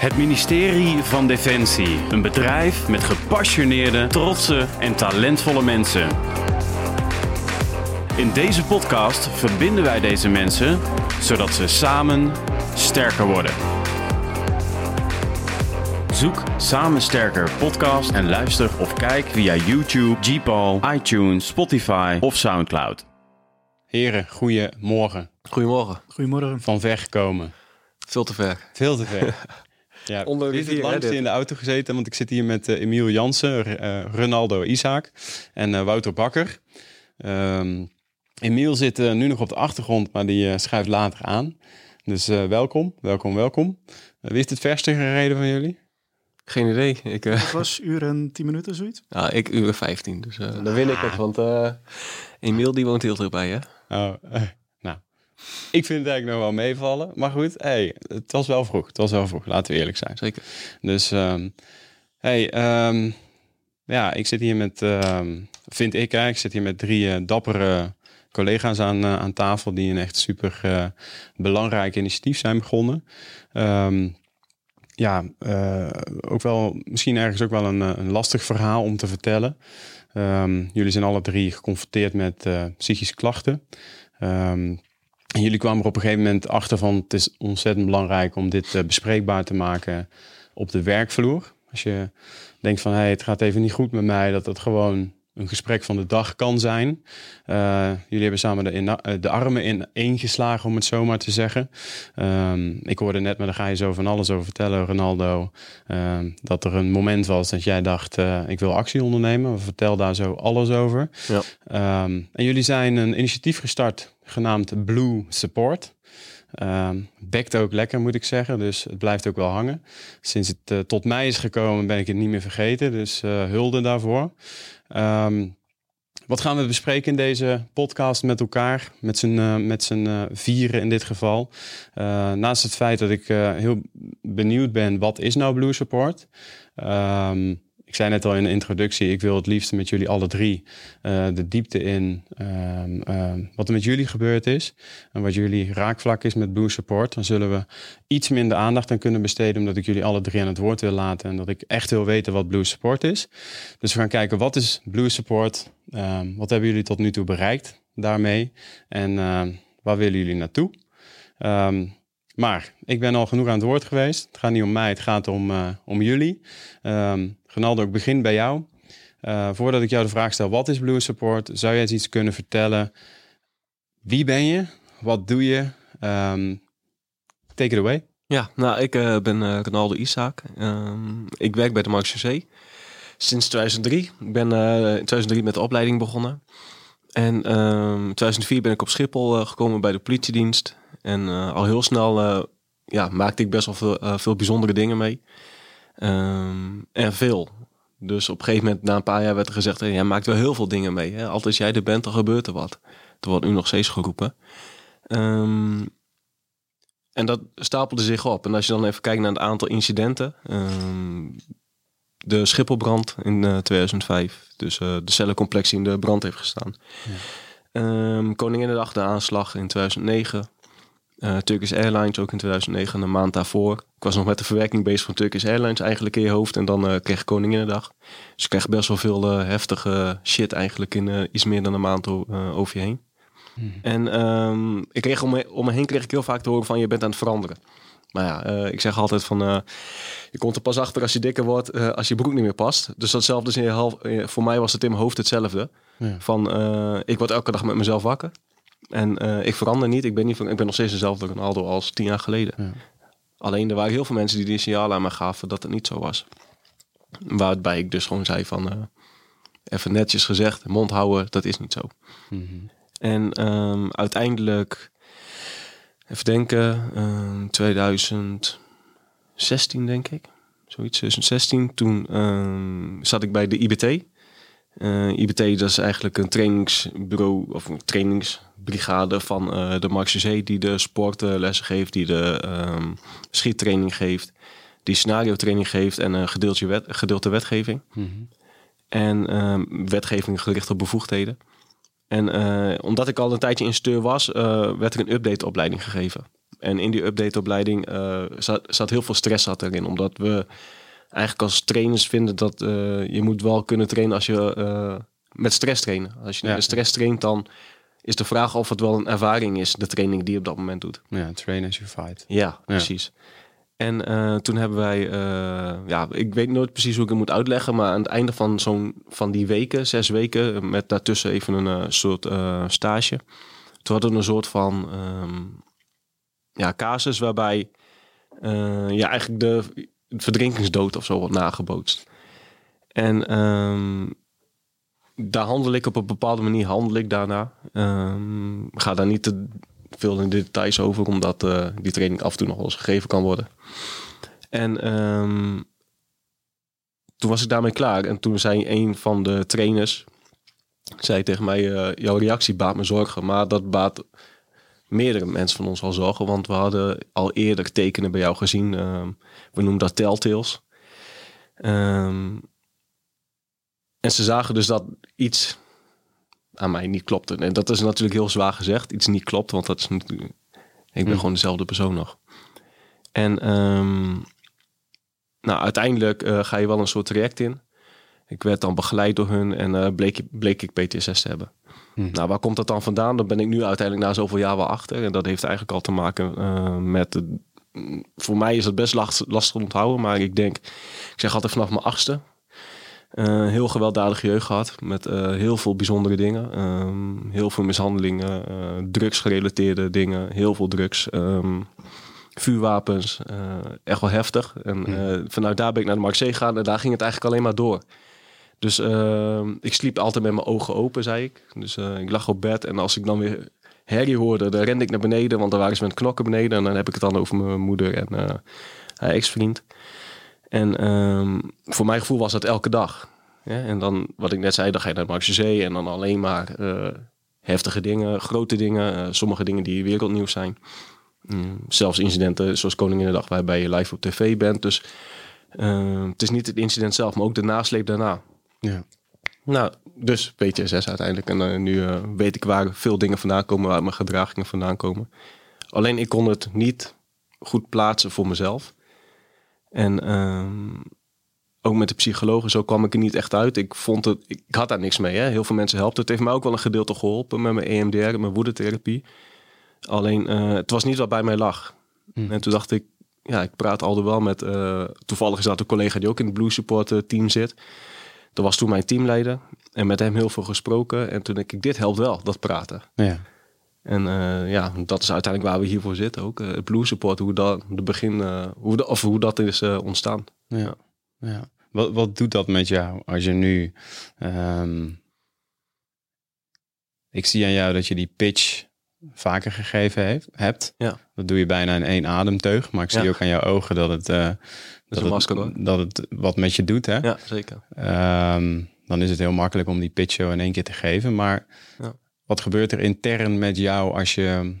Het ministerie van Defensie. Een bedrijf met gepassioneerde, trotse en talentvolle mensen. In deze podcast verbinden wij deze mensen zodat ze samen sterker worden. Zoek Samen Sterker podcast en luister of kijk via YouTube, Gpal, iTunes, Spotify of Soundcloud. Heren, goedemorgen. Goedemorgen. Goedemorgen. Van ver gekomen. Veel te ver. Veel te ver. Ja, Onder de wie is het langste in de auto gezeten? Want ik zit hier met eh, Emiel Jansen, R- eh, Ronaldo Isaac en eh, Wouter Bakker. Ehm Emiel zit nu nog op de achtergrond, maar die eh, schuift later aan. Dus eh, welkom, welkom, welkom. Wie is het verste gereden van jullie? Geen idee. Ik, eh, Het was uur en tien minuten, zoiets. ja, ik uur 15. Dus eh dan win ik het. Want eh Emiel die woont heel dichtbij, hè? Oh, ik vind het eigenlijk nog wel meevallen. Maar goed, hey, het was wel vroeg. Het was wel vroeg, laten we eerlijk zijn. Zeker. Dus, ehm, hey, ehm, ja, ik zit hier met, ehm, vind ik, hè, ik zit hier met drie eh, dappere collega's aan, eh, aan tafel die een echt super eh, belangrijk initiatief zijn begonnen. Ja, ook wel, misschien ergens ook wel een, een lastig verhaal om te vertellen. Jullie zijn alle drie geconfronteerd met psychische klachten. En jullie kwamen er op een gegeven moment achter van het is ontzettend belangrijk om dit eh, bespreekbaar te maken op de werkvloer. Als je denkt van hey, het gaat even niet goed met mij, dat dat gewoon een gesprek van de dag kan zijn. Eh, jullie hebben samen de, in, eh, de armen in één geslagen, om het zo maar te zeggen. Ehm, ik hoorde net, maar daar ga je zo van alles over vertellen, Ronaldo. ehm, dat er een moment was dat jij dacht, ik wil actie ondernemen. Vertel daar zo alles over. Ja. Ehm, en jullie zijn een initiatief gestart genaamd Blue Support. Ehm bekt ook lekker, moet ik zeggen. Dus het blijft ook wel hangen. Sinds het eh, tot mij is gekomen, ben ik het niet meer vergeten. Dus eh, hulde daarvoor. Ehm, wat gaan we bespreken in deze podcast met elkaar? Met z'n eh, met vieren in dit geval. Naast het feit dat ik heel benieuwd ben, wat is nou Blue Support? Ehm, ik zei net al in de introductie, ik wil het liefst met jullie alle drie eh, de diepte in ehm, ehm, wat er met jullie gebeurd is. En wat jullie raakvlak is met Blue Support. Dan zullen we iets minder aandacht aan kunnen besteden, omdat ik jullie alle drie aan het woord wil laten. En dat ik echt wil weten wat Blue Support is. Dus we gaan kijken, wat is Blue Support? Ehm, wat hebben jullie tot nu toe bereikt daarmee? En waar willen jullie naartoe? Ehm, maar ik ben al genoeg aan het woord geweest. Het gaat niet om mij, het gaat om, eh, om jullie. Ehm Ronaldo, ik begin bij jou. Eh, voordat ik jou de vraag stel, wat is Blue Support? Zou jij eens iets kunnen vertellen? Wie ben je? Wat doe je? Ehm, take it away. Ja, nou, ik eh, ben eh Ronaldo Isaac. Ehm, ik werk bij de Marx CC sinds 2003. Ik ben in 2003 met de opleiding begonnen. En ehm 2004 ben ik op Schiphol gekomen bij de politiedienst. En eh, al heel snel eh, ja, maakte ik best wel veel, eh, veel bijzondere dingen mee. Ehm, en veel. Dus op een gegeven moment, na een paar jaar, werd er gezegd: hey, jij maakt wel heel veel dingen mee. Hè? Altijd als jij er bent, dan gebeurt er wat. Er wordt nu nog steeds geroepen. Ehm, en dat stapelde zich op. En als je dan even kijkt naar het aantal incidenten. ehm, de Schipholbrand in eh, 2005. Dus de cellencomplex die in de brand heeft gestaan. Ehm Koninginnedag, de aanslag in 2009. Eh Turkish Airlines ook in 2009, een maand daarvoor. Ik was nog met de verwerking bezig van Turkish Airlines eigenlijk in je hoofd. En dan eh, kreeg ik Koninginnedag. Dus ik kreeg best wel veel eh, heftige shit eigenlijk in iets meer dan een maand over je heen. En ehm, ik kreeg om me, om me heen kreeg ik heel vaak te horen van je bent aan het veranderen. Maar ja, ik zeg altijd van je komt er pas achter als je dikker wordt, als je broek niet meer past. Dus datzelfde is in je half, voor mij was het in mijn hoofd hetzelfde. Ja. Van ik word elke dag met mezelf wakker. En eh, ik verander niet. Ik ben, niet, ik ben nog steeds dezelfde Ronaldo als tien jaar geleden. Ja. Alleen er waren heel veel mensen die die signalen aan me gaven dat het niet zo was. Waarbij ik dus gewoon zei van... eh, even netjes gezegd, mond houden, dat is niet zo. Mhm. En ehm, uiteindelijk, even denken, ehm 2016 denk ik. Zoiets, 2016. Toen ehm, zat ik bij de IBT. Eh, IBT dat is eigenlijk een trainingsbureau of een trainingsbrigade van eh, de C die de sportlessen geeft, die de ehm, schiettraining geeft, die scenario training geeft en een gedeelte, wet, gedeelte wetgeving. Mhm. En ehm, wetgeving gericht op bevoegdheden. En eh, omdat ik al een tijdje instructeur was, eh, werd er een update opleiding gegeven. en in die updateopleiding eh zat, zat heel veel stress zat erin. Omdat we eigenlijk als trainers vinden dat eh, je moet wel kunnen trainen als je eh, met stress trainen. Als je Ja. met stress traint, dan is de vraag of het wel een ervaring is, de training die je op dat moment doet. Ja, train as you fight. Ja, precies. En eh, toen hebben wij, ja, ik weet nooit precies hoe ik het moet uitleggen, maar aan het einde van zo'n van die weken, zes weken, met daartussen even een soort stage. Toen hadden we een soort van ehm, ja, casus waarbij ja, eigenlijk de verdrinkingsdood of zo wordt nagebootst. En ehm, daar handel ik op een bepaalde manier, handel ik daarna. Ehm, ga daar niet te veel in de details over, omdat eh, die training af en toe nog wel eens gegeven kan worden. En ehm, toen was ik daarmee klaar. En toen zei een van de trainers, zei tegen mij, eh, jouw reactie baat me zorgen. Maar dat baat meerdere mensen van ons al zorgen, want we hadden al eerder tekenen bij jou gezien. We noemen dat telltales. Ehm, en ze zagen dus dat iets aan mij niet klopte. En dat is natuurlijk heel zwaar gezegd. Iets niet klopt, want dat is natuurlijk... Ik ben Hmm. gewoon dezelfde persoon nog. En ehm, nou, uiteindelijk eh, ga je wel een soort traject in. Ik werd dan begeleid door hun en eh, bleek, bleek ik PTSS te hebben. Hmm. Nou, waar komt dat dan vandaan? Dan ben ik nu uiteindelijk na zoveel jaar wel achter. En dat heeft eigenlijk al te maken eh, met... de- voor mij is het best last, lastig onthouden, maar ik denk... Ik zeg altijd vanaf mijn achtste. Eh, heel gewelddadige jeugd gehad. Met eh, heel veel bijzondere dingen. Ehm, heel veel mishandelingen. eh drugsgerelateerde dingen. Heel veel drugs. ehm, vuurwapens. echt wel heftig. En eh, vanuit daar ben ik naar de Marseille gegaan. En daar ging het eigenlijk alleen maar door. Dus ehm, ik sliep altijd met mijn ogen open, zei ik. Dus ik lag op bed. En als ik dan weer herrie hoorde, dan rende ik naar beneden. Want dan waren ze met knokken beneden. En dan heb ik het dan over mijn moeder en eh, haar ex-vriend. En ehm, voor mijn gevoel was dat elke dag. Ja, en dan, wat ik net zei, dan ga je naar de Zee en dan alleen maar eh, heftige dingen, grote dingen, eh, sommige dingen die wereldnieuws zijn. Mm, zelfs incidenten zoals Koninginnedag, waarbij je live op tv bent. Dus eh, het is niet het incident zelf, maar ook de nasleep daarna. Ja. Nou, dus PTSS uiteindelijk. En eh, nu eh, weet ik waar veel dingen vandaan komen, waar mijn gedragingen vandaan komen. Alleen ik kon het niet goed plaatsen voor mezelf. En ehm, ook met de psychologen, zo kwam ik er niet echt uit. Ik vond het, ik had daar niks mee. Hè. Heel veel mensen helpt. Het heeft mij ook wel een gedeelte geholpen met mijn EMDR mijn woedetherapie. Alleen, eh, het was niet wat bij mij lag. Hmm. En toen dacht ik, ja, ik praat al wel met... toevallig is dat een collega die ook in het Blue Support team zit. Dat was toen mijn teamleider. En met hem heel veel gesproken. En toen denk ik, dit helpt wel, dat praten. Ja. En eh, ja, dat is uiteindelijk waar we hiervoor zitten ook. Eh, het Blue Support, hoe dat, de begin, eh, hoe, de, of hoe dat is ontstaan. Ja. ja. Wat, wat doet dat met jou als je nu... ehm, ik zie aan jou dat je die pitch vaker gegeven heeft, hebt. Ja. Dat doe je bijna in één ademteug. Maar ik zie Ja. ook aan jouw ogen dat het, masker, hoor. het, dat het wat met je doet. Hè? Ja, zeker. Ehm, dan is het heel makkelijk om die pitch zo in één keer te geven. Maar Ja. wat gebeurt er intern met jou als je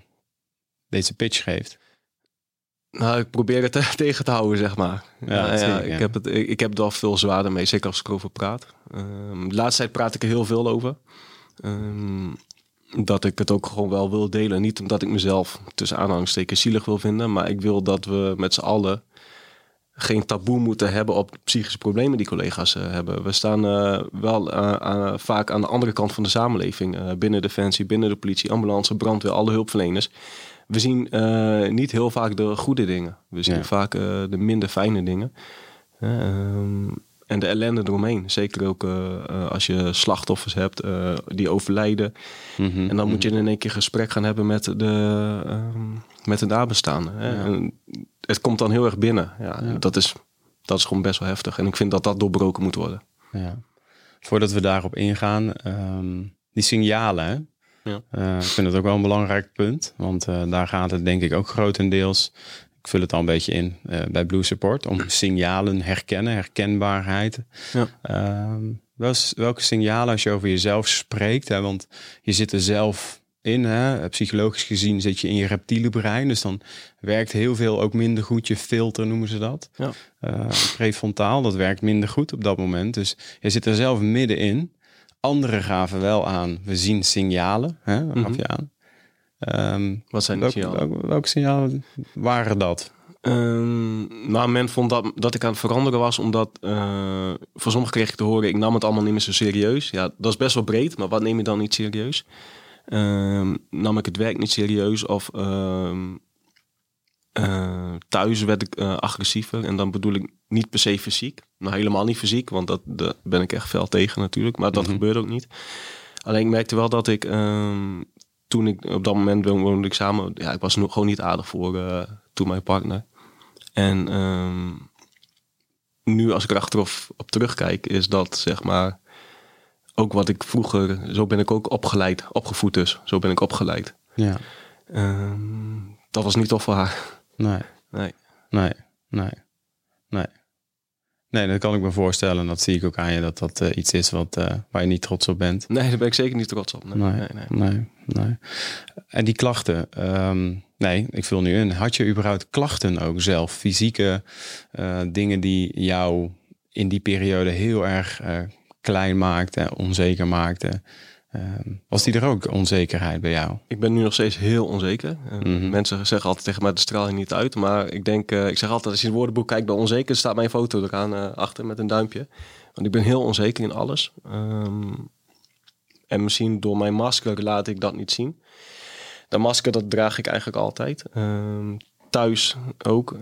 deze pitch geeft? Nou, ik probeer het tegen te houden, zeg maar. Ja, Ja, ik, ja. heb het, ik, ik heb het al veel zwaarder mee, zeker als ik erover praat. Ehm, de laatste tijd praat ik er heel veel over. Ehm, dat ik het ook gewoon wel wil delen. Niet omdat ik mezelf tussen aanhalingstekens zielig wil vinden, maar ik wil dat we met z'n allen geen taboe moeten hebben op psychische problemen die collega's eh, hebben. We staan eh, wel eh, vaak aan de andere kant van de samenleving. binnen Defensie, binnen de politie, ambulance, brandweer, alle hulpverleners. We zien niet heel vaak de goede dingen. We zien Ja. vaak de minder fijne dingen. Ehm, en de ellende eromheen. Zeker ook als je slachtoffers hebt die overlijden. Mhm, En dan moet je in één keer gesprek gaan hebben met de, ehm, met de nabestaanden. Hè? En het komt dan heel erg binnen. Ja. Dat, is, dat is gewoon best wel heftig. En ik vind dat dat doorbroken moet worden. Ja. Voordat we daarop ingaan, ehm, die signalen. Hè? Ja. Eh, ik vind het ook wel een belangrijk punt. Want eh, daar gaat het denk ik ook grotendeels. Ik vul het al een beetje in eh, bij Blue Support. Om signalen herkennen, herkenbaarheid. Ja. Ehm, wel- welke signalen als je over jezelf spreekt. Hè? Want je zit er zelf in. Hè? Psychologisch gezien zit je in je reptiele brein. Dus dan werkt heel veel ook minder goed. Je filter noemen ze dat. Ja. Eh, prefrontaal, dat werkt minder goed op dat moment. Dus je zit er zelf middenin. Anderen gaven wel aan, we zien signalen, hè, gaf Mhm. je aan. Ehm, Wat zijn die signalen? welke, welke signalen waren dat? Ehm, nou, men vond dat, dat ik aan het veranderen was, omdat eh voor sommigen kreeg ik te horen, ik nam het allemaal niet meer zo serieus. Ja, dat is best wel breed, maar wat neem je dan niet serieus? Ehm, nam ik het werk niet serieus of ehm, eh, thuis werd ik eh, agressiever. En dan bedoel ik niet per se fysiek. Nou, helemaal niet fysiek, want dat, daar ben ik echt fel tegen natuurlijk. Maar dat Mhm. gebeurde ook niet. Alleen ik merkte wel dat ik, ehm, toen ik op dat moment woonde ik samen, ja, ik was nog gewoon niet aardig voor eh, toen mijn partner. En nu als ik er achteraf op terugkijk, is dat zeg maar ook wat ik vroeger, zo ben ik ook opgeleid, opgevoed dus. Zo ben ik opgeleid. Ja, Ehm, dat was niet tof voor haar. nee, Nee. nee, nee, nee. Nee, dat kan ik me voorstellen. Dat zie ik ook aan je, dat dat eh, iets is wat, eh, waar je niet trots op bent. Nee, daar ben ik zeker niet trots op. Nee, Nee, nee, nee. En die klachten, ehm, nee, ik vul nu in. Had je überhaupt klachten ook zelf? Fysieke eh, dingen die jou in die periode heel erg klein maakten, onzeker maakten? Ehm, was die er ook, onzekerheid bij jou? Ik ben nu nog steeds heel onzeker. Eh, Mhm. Mensen zeggen altijd tegen mij, de straal je niet uit. Maar ik denk, eh, ik zeg altijd, als je in het woordenboek kijkt bij onzeker, staat mijn foto eraan eh, achter met een duimpje. Want ik ben heel onzeker in alles. Ehm, en misschien door mijn masker laat ik dat niet zien. Dat masker, dat draag ik eigenlijk altijd. Ehm, thuis ook.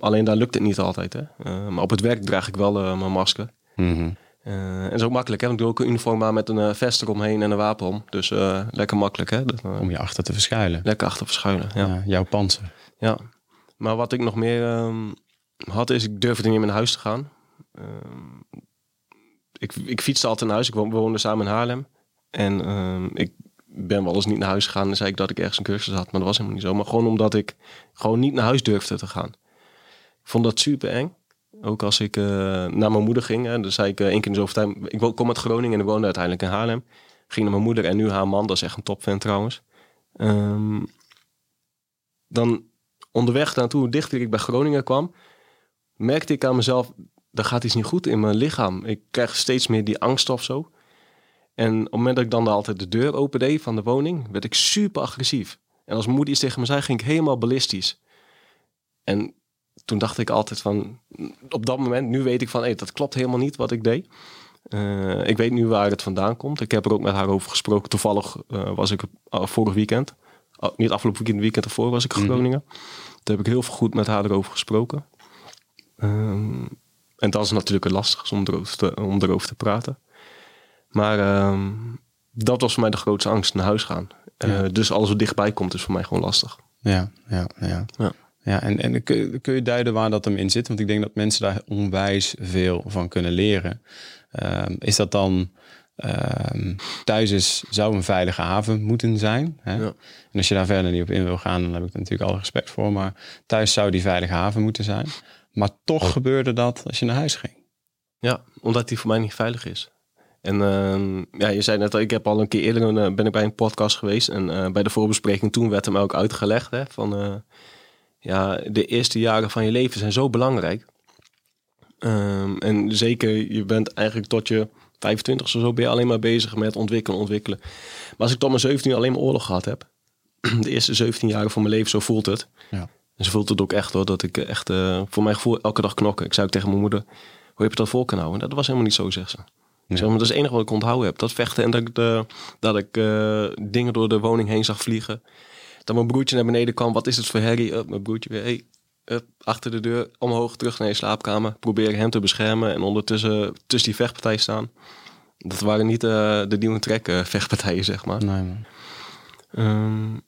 Alleen daar lukt het niet altijd. Hè? Maar op het werk draag ik wel mijn masker. Eh, en dat is ook makkelijk, hè? Want ik doe ook een uniform aan met een eh, vest eromheen en een wapen om. Dus eh, lekker makkelijk, hè? Dat, eh, Om je achter te verschuilen. lekker achter verschuilen, ja. Ja, jouw panzer. ja. Maar wat ik nog meer ehm, had, is ik durfde niet meer naar huis te gaan. Ehm, ik, ik fietste altijd naar huis. Ik woon- we woonden samen in Haarlem. En ehm, ik ben wel eens niet naar huis gegaan en zei ik dat ik ergens een cursus had. Maar dat was helemaal niet zo. Maar gewoon omdat ik gewoon niet naar huis durfde te gaan. Ik vond dat super eng. Ook als ik eh, naar mijn moeder ging. Hè, dan zei ik eh, één keer in zoveel tijd. Ik kom uit Groningen en woonde uiteindelijk in Haarlem. Ging naar mijn moeder en nu haar man. Dat is echt een topfan trouwens. Ehm, dan onderweg naartoe, dichter ik bij Groningen kwam, merkte ik aan mezelf, er gaat iets niet goed in mijn lichaam. Ik krijg steeds meer die angst of zo. En op het moment dat ik dan altijd de deur opende van de woning, werd ik super agressief. En als moeder iets tegen me zei, ging ik helemaal ballistisch. En toen dacht ik altijd van, op dat moment, nu weet ik van, hey, dat klopt helemaal niet wat ik deed. Eh, ik weet nu waar het vandaan komt. Ik heb er ook met haar over gesproken. Toevallig eh, was ik uh, vorig weekend, oh, niet afgelopen weekend, weekend ervoor was ik in Mhm. Groningen. Toen heb ik heel veel goed met haar erover gesproken. Ehm, en dat is natuurlijk het lastigste om erover te, om erover te praten. Maar ehm, dat was voor mij de grootste angst, naar huis gaan. Eh, Ja. Dus alles wat dichtbij komt is voor mij gewoon lastig. Ja, ja, ja. Ja. Ja en, en kun, je- kun je duiden waar dat hem in zit? Want ik denk dat mensen daar onwijs veel van kunnen leren. Ehm, is dat dan ehm, thuis is, zou een veilige haven moeten zijn? Hè? Ja. En als je daar verder niet op in wil gaan, dan heb ik er natuurlijk alle respect voor. Maar thuis zou die veilige haven moeten zijn. Maar toch gebeurde dat als je naar huis ging. Ja, omdat die voor mij niet veilig is. En ehm, ja, je zei net al, ik heb al een keer eerder een, eh, ben ik bij een podcast geweest. En eh, bij de voorbespreking toen werd hem ook uitgelegd. Hè, van eh, ja, de eerste jaren van je leven zijn zo belangrijk. Ehm, en zeker, je bent eigenlijk tot je 25 of zo ben je alleen maar bezig met ontwikkelen, ontwikkelen. Maar als ik tot mijn 17 alleen maar oorlog gehad heb. De eerste 17 jaren van mijn leven, zo voelt het. Ja. En ze voelt het ook echt hoor, dat ik echt eh, voor mijn gevoel elke dag knokken. Ik zei ook tegen mijn moeder, hoe heb je dat vol kunnen houden? Dat was helemaal niet zo, zegt ze. Zeg, maar dat is het enige wat ik onthouden heb. Dat vechten en dat ik, de, dat ik eh, dingen door de woning heen zag vliegen. Dat mijn broertje naar beneden kwam. Wat is het voor herrie? Up, mijn broertje weer, hey, up, achter de deur, omhoog, terug naar je slaapkamer. Probeer hem te beschermen en ondertussen tussen die vechtpartij staan. Dat waren niet eh, de nieuwe trek eh, vechtpartijen, zeg maar. Nee, man. Ehm,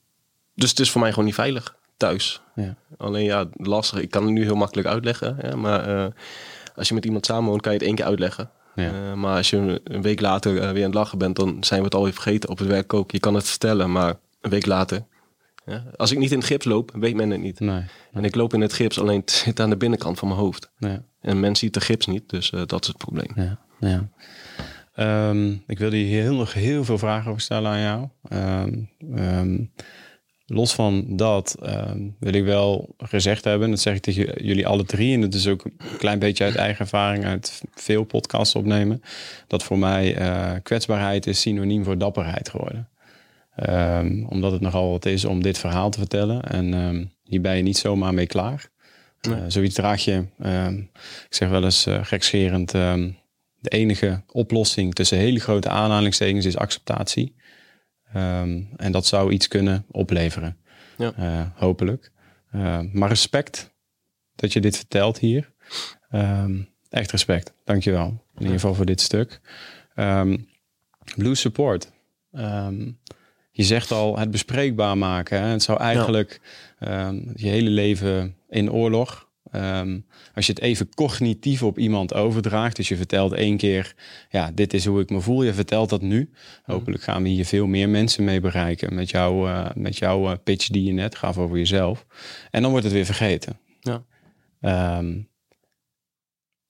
dus het is voor mij gewoon niet veilig thuis. Ja. Alleen ja, lastig. Ik kan het nu heel makkelijk uitleggen. Ja, maar eh, als je met iemand samenwoont, kan je het één keer uitleggen. Ja. Maar als je een week later weer aan het lachen bent, dan zijn we het alweer vergeten. Op het werk ook. Je kan het vertellen, maar een week later. Ja, als ik niet in het gips loop, weet men het niet. Nee. En ik loop in het gips, alleen het zit aan de binnenkant van mijn hoofd. Ja. En men ziet de gips niet, dus eh, dat is het probleem. Ja, ja. Ehm, ik wilde hier heel, nog heel veel vragen over stellen aan jou. Ehm, ehm, los van dat wil ik wel gezegd hebben, dat zeg ik tegen jullie alle drie, en dat is ook een klein beetje uit eigen ervaring, uit veel podcasts opnemen, dat voor mij eh, kwetsbaarheid is synoniem voor dapperheid geworden. Ehm, omdat het nogal wat is om dit verhaal te vertellen. En ehm, hier ben je niet zomaar mee klaar. Nee. Eh, zoiets draag je, ehm, ik zeg wel eens uh, gekscherend, de enige oplossing tussen hele grote aanhalingstekens is acceptatie. En dat zou iets kunnen opleveren, Ja. Eh, hopelijk. Maar respect dat je dit vertelt hier. Echt respect, dankjewel. In ieder geval voor dit stuk. Blue Support. Je zegt al het bespreekbaar maken. Hè? Het zou eigenlijk ehm, je hele leven in oorlog. ehm, als je het even cognitief op iemand overdraagt. Dus je vertelt één keer, ja, dit is hoe ik me voel. Je vertelt dat nu. Hopelijk gaan we hier veel meer mensen mee bereiken. Met, jou, eh, met jouw eh, pitch die je net gaf over jezelf. En dan wordt het weer vergeten. Ja. Ehm,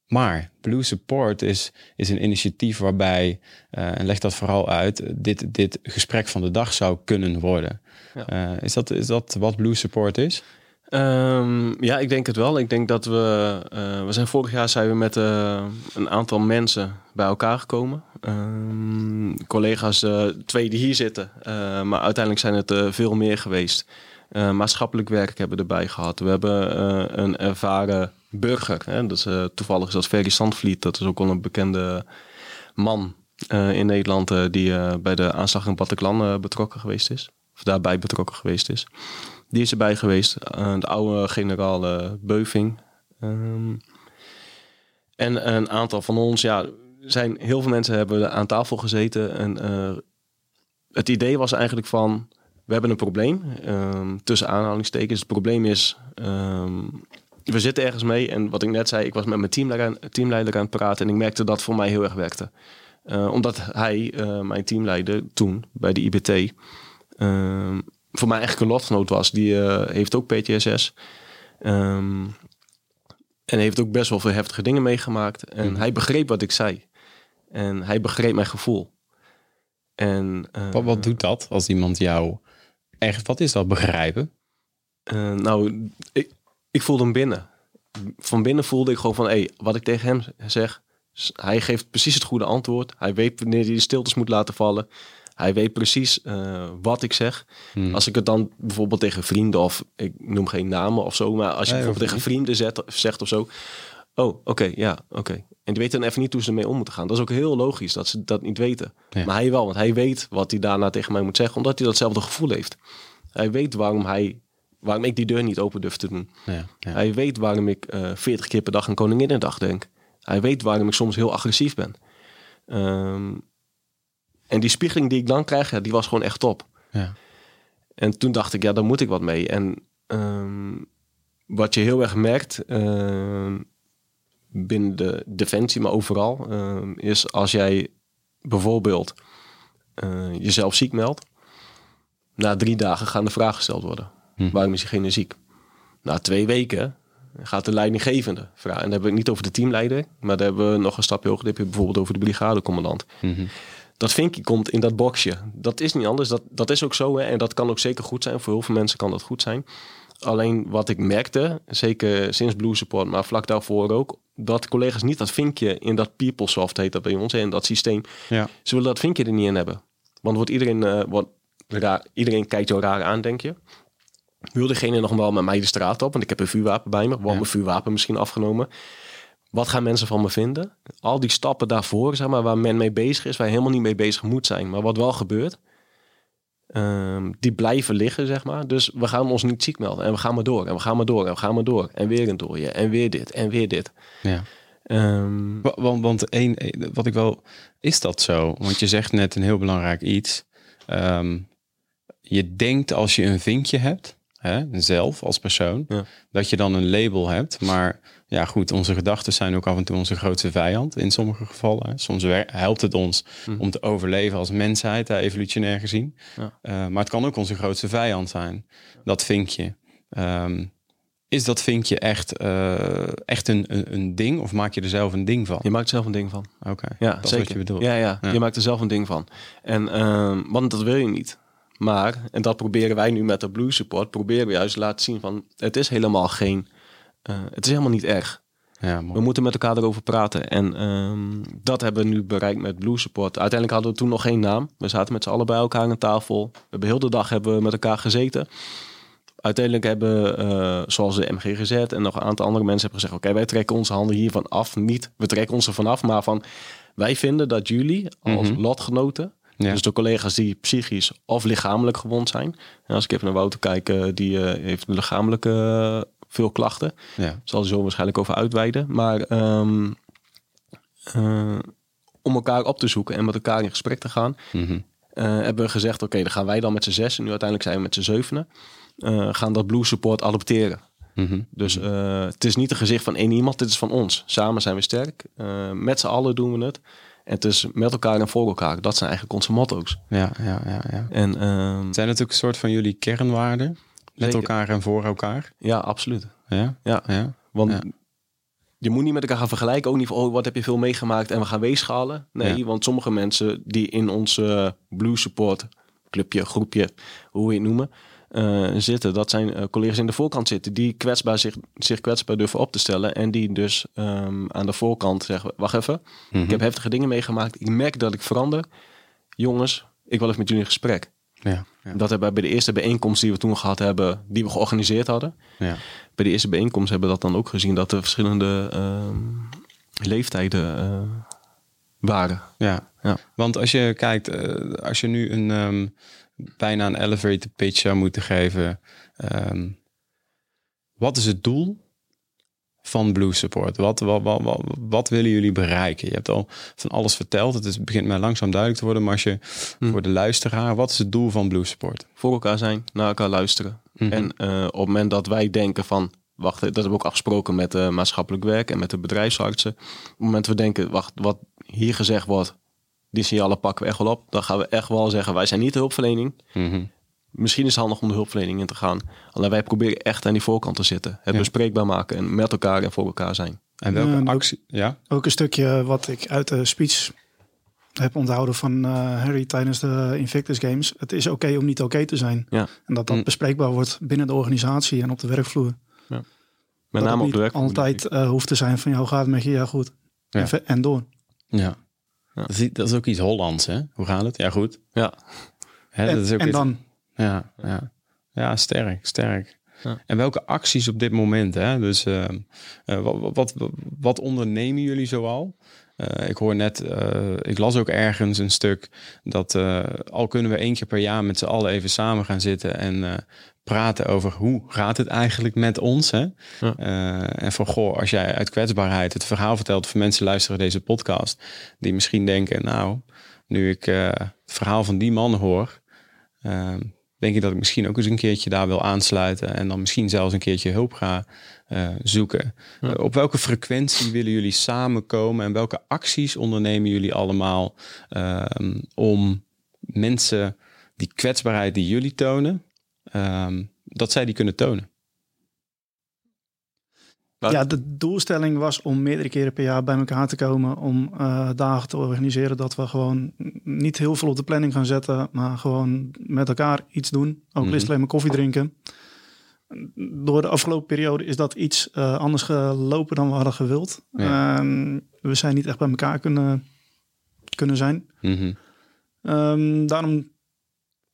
maar Blue Support is, is een initiatief waarbij, eh, en leg dat vooral uit, dit, dit gesprek van de dag zou kunnen worden. Ja. Eh, is, dat, is dat wat Blue Support is? Ehm, ja, ik denk het wel. Ik denk dat we... eh, we zijn vorig jaar zijn we met een aantal mensen bij elkaar gekomen. Ehm, collega's, twee die hier zitten. Maar uiteindelijk zijn het veel meer geweest. Maatschappelijk werk hebben we erbij gehad. We hebben een ervaren burger. Hè? Is, eh, toevallig is dat Ferry Sandvliet. Dat is ook al een bekende man eh, in Nederland... eh, die bij de aanslag in Bataclan betrokken geweest is. Of daarbij betrokken geweest is. Die is erbij geweest. De oude generaal Beuving. Ehm, en een aantal van ons, ja, zijn heel veel mensen hebben aan tafel gezeten. En het idee was eigenlijk van, we hebben een probleem. ehm, tussen aanhalingstekens. Het probleem is, ehm, we zitten ergens mee. En wat ik net zei, ik was met mijn teamleider aan, teamleider aan het praten. En ik merkte dat het voor mij heel erg werkte. Eh, omdat hij, eh, mijn teamleider toen bij de IBT, ehm, voor mij eigenlijk een lotgenoot was. Die eh, heeft ook PTSS. Ehm, en heeft ook best wel veel heftige dingen meegemaakt. En hij begreep wat ik zei. En hij begreep mijn gevoel. En, Wat, wat doet dat als iemand jou echt, wat is dat begrijpen? nou, ik, ik voelde hem binnen. Van binnen voelde ik gewoon van, hé, wat ik tegen hem zeg, hij geeft precies het goede antwoord. Hij weet wanneer hij de stiltes moet laten vallen. Hij weet precies eh, wat ik zeg. Hmm. Als ik het dan bijvoorbeeld tegen vrienden of ik noem geen namen of zo, maar als je Nee, bijvoorbeeld tegen vrienden zet, zegt of zo, oh, oké, ja, oké. En die weten dan even niet hoe ze ermee om moeten gaan. Dat is ook heel logisch dat ze dat niet weten. Ja. Maar hij wel, want hij weet wat hij daarna tegen mij moet zeggen, omdat hij datzelfde gevoel heeft. Hij weet waarom hij, waarom ik die deur niet open durf te doen. Ja, ja. Hij weet waarom ik eh 40 keer per dag aan Koninginnedag denk. Hij weet waarom ik soms heel agressief ben. Ehm, en die spiegeling die ik dan krijg, ja, die was gewoon echt top. Ja. En toen dacht ik, ja, daar moet ik wat mee. En ehm, wat je heel erg merkt ehm, binnen de defensie, maar overal, is als jij bijvoorbeeld eh, jezelf ziek meldt. Na drie dagen gaan de vragen gesteld worden. Hm. Waarom is diegene ziek? Na twee weken gaat de leidinggevende vragen. En dan hebben we het niet over de teamleider, maar daar hebben we nog een stapje hoger. Dan heb je bijvoorbeeld over de brigadecommandant Mhm. dat vinkje komt in dat boxje. Dat is niet anders. Dat, dat is ook zo. Hè? En dat kan ook zeker goed zijn. Voor heel veel mensen kan dat goed zijn. Alleen wat ik merkte, zeker sinds Blue Support, maar vlak daarvoor ook, dat collega's niet dat vinkje in dat PeopleSoft heet dat bij ons, in dat systeem, Ja. ze willen dat vinkje er niet in hebben. Want wordt iedereen, wordt raar, iedereen kijkt jou raar aan, denk je. Wil degene nog wel met mij de straat op? Want ik heb een vuurwapen bij me. Ja. mijn vuurwapen misschien afgenomen? Wat gaan mensen van me vinden? Al die stappen daarvoor, zeg maar, waar men mee bezig is, waar helemaal niet mee bezig moet zijn. Maar wat wel gebeurt, ehm, die blijven liggen, zeg maar. Dus we gaan ons niet ziek melden. En we gaan maar door, en we gaan maar door, en we gaan maar door. En weer een dooie, en weer dit, en weer dit. ja. Ehm, Wa- Want, want één, eh, wat ik wel, is dat zo? Want je zegt net een heel belangrijk iets. Ehm, je denkt als je een vinkje hebt, hè, zelf als persoon, Ja. dat je dan een label hebt. Maar ja, goed, onze gedachten zijn ook af en toe onze grootste vijand in sommige gevallen. hè. Soms helpt het ons Mhm. om te overleven als mensheid, hè, evolutionair gezien. Ja. Eh, maar het kan ook onze grootste vijand zijn, dat vinkje. Ehm, is dat vinkje echt, eh, echt een, een, een ding of maak je er zelf een ding van? je maakt er zelf een ding van. Oké, Ja, dat is zeker. wat je bedoelt. Ja, ja, Ja. je maakt er zelf een ding van. En, ehm, want dat wil je niet. Maar, en dat proberen wij nu met de Blue Support, proberen we juist te laten zien van, het is helemaal geen, eh, het is helemaal niet erg. Ja, We moeten met elkaar erover praten. En ehm, dat hebben we nu bereikt met Blue Support. Uiteindelijk hadden we toen nog geen naam. We zaten met z'n allen bij elkaar aan tafel. We hebben heel de dag hebben we met elkaar gezeten. Uiteindelijk hebben, eh, zoals de MGGZ en nog een aantal andere mensen hebben gezegd... oké, wij trekken onze handen hiervan af. Niet, we trekken ons ervan af, maar van... wij vinden dat jullie als Mhm. lotgenoten... Ja. dus de collega's die psychisch of lichamelijk gewond zijn... en als ik even naar Wouter kijk, eh, die eh, heeft lichamelijke eh, veel klachten Ja. zal er zo waarschijnlijk over uitweiden. Maar ehm, eh, om elkaar op te zoeken en met elkaar in gesprek te gaan, Mhm. hebben we gezegd: oké, dan gaan wij dan met z'n zes en nu uiteindelijk zijn we met z'n zevenen. gaan dat Blue Support adopteren. Mhm. Dus het is niet een gezicht van één iemand, dit is van ons. Samen zijn we sterk. Met z'n allen doen we het. En het is met elkaar en voor elkaar. Dat zijn eigenlijk onze motto's. Ja, ja, ja, ja. En ehm, Zijn het ook een soort van jullie kernwaarden? Met Zeker. elkaar en voor elkaar? ja, absoluut. Ja, Ja, ja. Want Ja. je moet niet met elkaar gaan vergelijken. Ook niet van, oh, wat heb je veel meegemaakt en we gaan weegschalen. Nee, Ja. want sommige mensen die in onze Blue Support clubje, groepje, hoe je het noemen, eh, zitten. Dat zijn eh, collega's in de voorkant zitten die kwetsbaar zich, zich kwetsbaar durven op te stellen. En die dus ehm, aan de voorkant zeggen, wacht even, Mhm. ik heb heftige dingen meegemaakt. Ik merk dat ik verander. Jongens, ik wil even met jullie in gesprek. Ja, ja, Dat hebben we bij de eerste bijeenkomst die we toen gehad hebben, die we georganiseerd hadden ja. bij de eerste bijeenkomst hebben we dat dan ook gezien dat er verschillende ehm, leeftijden eh, waren. Ja. Ja. want als je kijkt, als je nu een ehm, bijna een elevator pitch zou moeten geven, ehm, wat is het doel van Blue Support? Wat, wat, wat, wat, wat willen jullie bereiken? Je hebt al van alles verteld. Het is, begint mij langzaam duidelijk te worden. Maar als je Hm. voor de luisteraar, wat is het doel van Blue Support? Voor elkaar zijn, naar elkaar luisteren. Mhm. En eh, op het moment dat wij denken van, wacht, dat hebben we ook afgesproken met de maatschappelijk werk en met de bedrijfsartsen. Op het moment dat we denken, wacht, wat hier gezegd wordt, die signalen pakken we echt wel op. Dan gaan we echt wel zeggen, wij zijn niet de hulpverlening. Mhm. Misschien is het handig om de hulpverlening in te gaan. Alleen wij proberen echt aan die voorkant te zitten. Het Ja. bespreekbaar maken en met elkaar en voor elkaar zijn. En welke Ja, en ook- actie? Ja? Ook een stukje wat ik uit de speech heb onthouden van eh, Harry tijdens de Invictus Games. Het is oké om niet oké te zijn. Ja. En dat dat Mm. bespreekbaar wordt binnen de organisatie en op de werkvloer. Met dat name het op niet de werk. altijd eh, hoeft te zijn van, jou gaat het met je? Ja, goed. Ja. En, ve- en door. Ja. Ja. Dat, is, dat is ook iets Hollands, hè? Hoe gaat het? Ja, goed. Ja, Hè, En, dat is ook en iets- dan, Ja, ja. ja sterk, sterk. Ja. En welke acties op dit moment? Hè? Dus ehm, eh, wat, wat, wat ondernemen jullie zoal? Eh, ik hoor net, eh, ik las ook ergens een stuk dat eh, al kunnen we één keer per jaar met z'n allen even samen gaan zitten en praten over hoe gaat het eigenlijk met ons. Hè? Ja. En van goh, als jij uit kwetsbaarheid het verhaal vertelt voor mensen luisteren deze podcast, die misschien denken, nou, nu ik het verhaal van die man hoor, denk ik dat ik misschien ook eens een keertje daar wil aansluiten en dan misschien zelfs een keertje hulp ga eh, zoeken. Ja. Eh, op welke frequentie willen jullie samenkomen en welke acties ondernemen jullie allemaal ehm, om mensen die kwetsbaarheid die jullie tonen, ehm, dat zij die kunnen tonen? Ja, de doelstelling was om meerdere keren per jaar bij elkaar te komen. Om eh, dagen te organiseren dat we gewoon niet heel veel op de planning gaan zetten. Maar gewoon met elkaar iets doen. Ook Mhm. mm alleen maar koffie drinken. Door de afgelopen periode is dat iets eh, anders gelopen dan we hadden gewild. Ja. Ehm, we zijn niet echt bij elkaar kunnen, kunnen zijn. Mhm. Ehm, daarom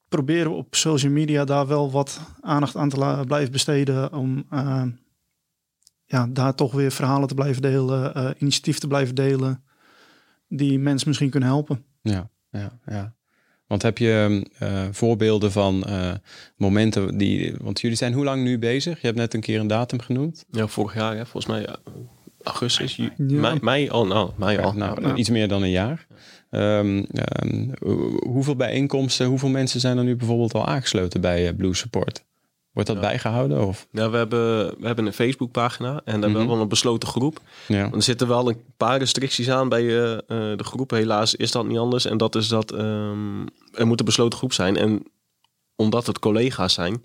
proberen we op social media daar wel wat aandacht aan te blijven besteden. Om eh, ja, daar toch weer verhalen te blijven delen, eh initiatief te blijven delen. Die mensen misschien kunnen helpen. Ja, ja, ja. Want heb je eh, voorbeelden van eh, momenten die. Want jullie zijn hoe lang nu bezig? Je hebt net een keer een datum genoeg. Ja, vorig jaar, hè, volgens mij ja, augustus, Ja. mei, mei, oh nou, mei al. nou, nou. iets meer dan een jaar. Ehm, ehm, ho- hoeveel bijeenkomsten, hoeveel mensen zijn er nu bijvoorbeeld al aangesloten bij eh, Blue Support? Wordt dat Ja. bijgehouden? Of? Ja, we hebben, we hebben een Facebookpagina en daar hebben Mhm. we wel een besloten groep. Ja. Want er zitten wel een paar restricties aan bij eh, eh, de groep. Helaas is dat niet anders. En dat is dat ehm, er moet een besloten groep zijn. En omdat het collega's zijn,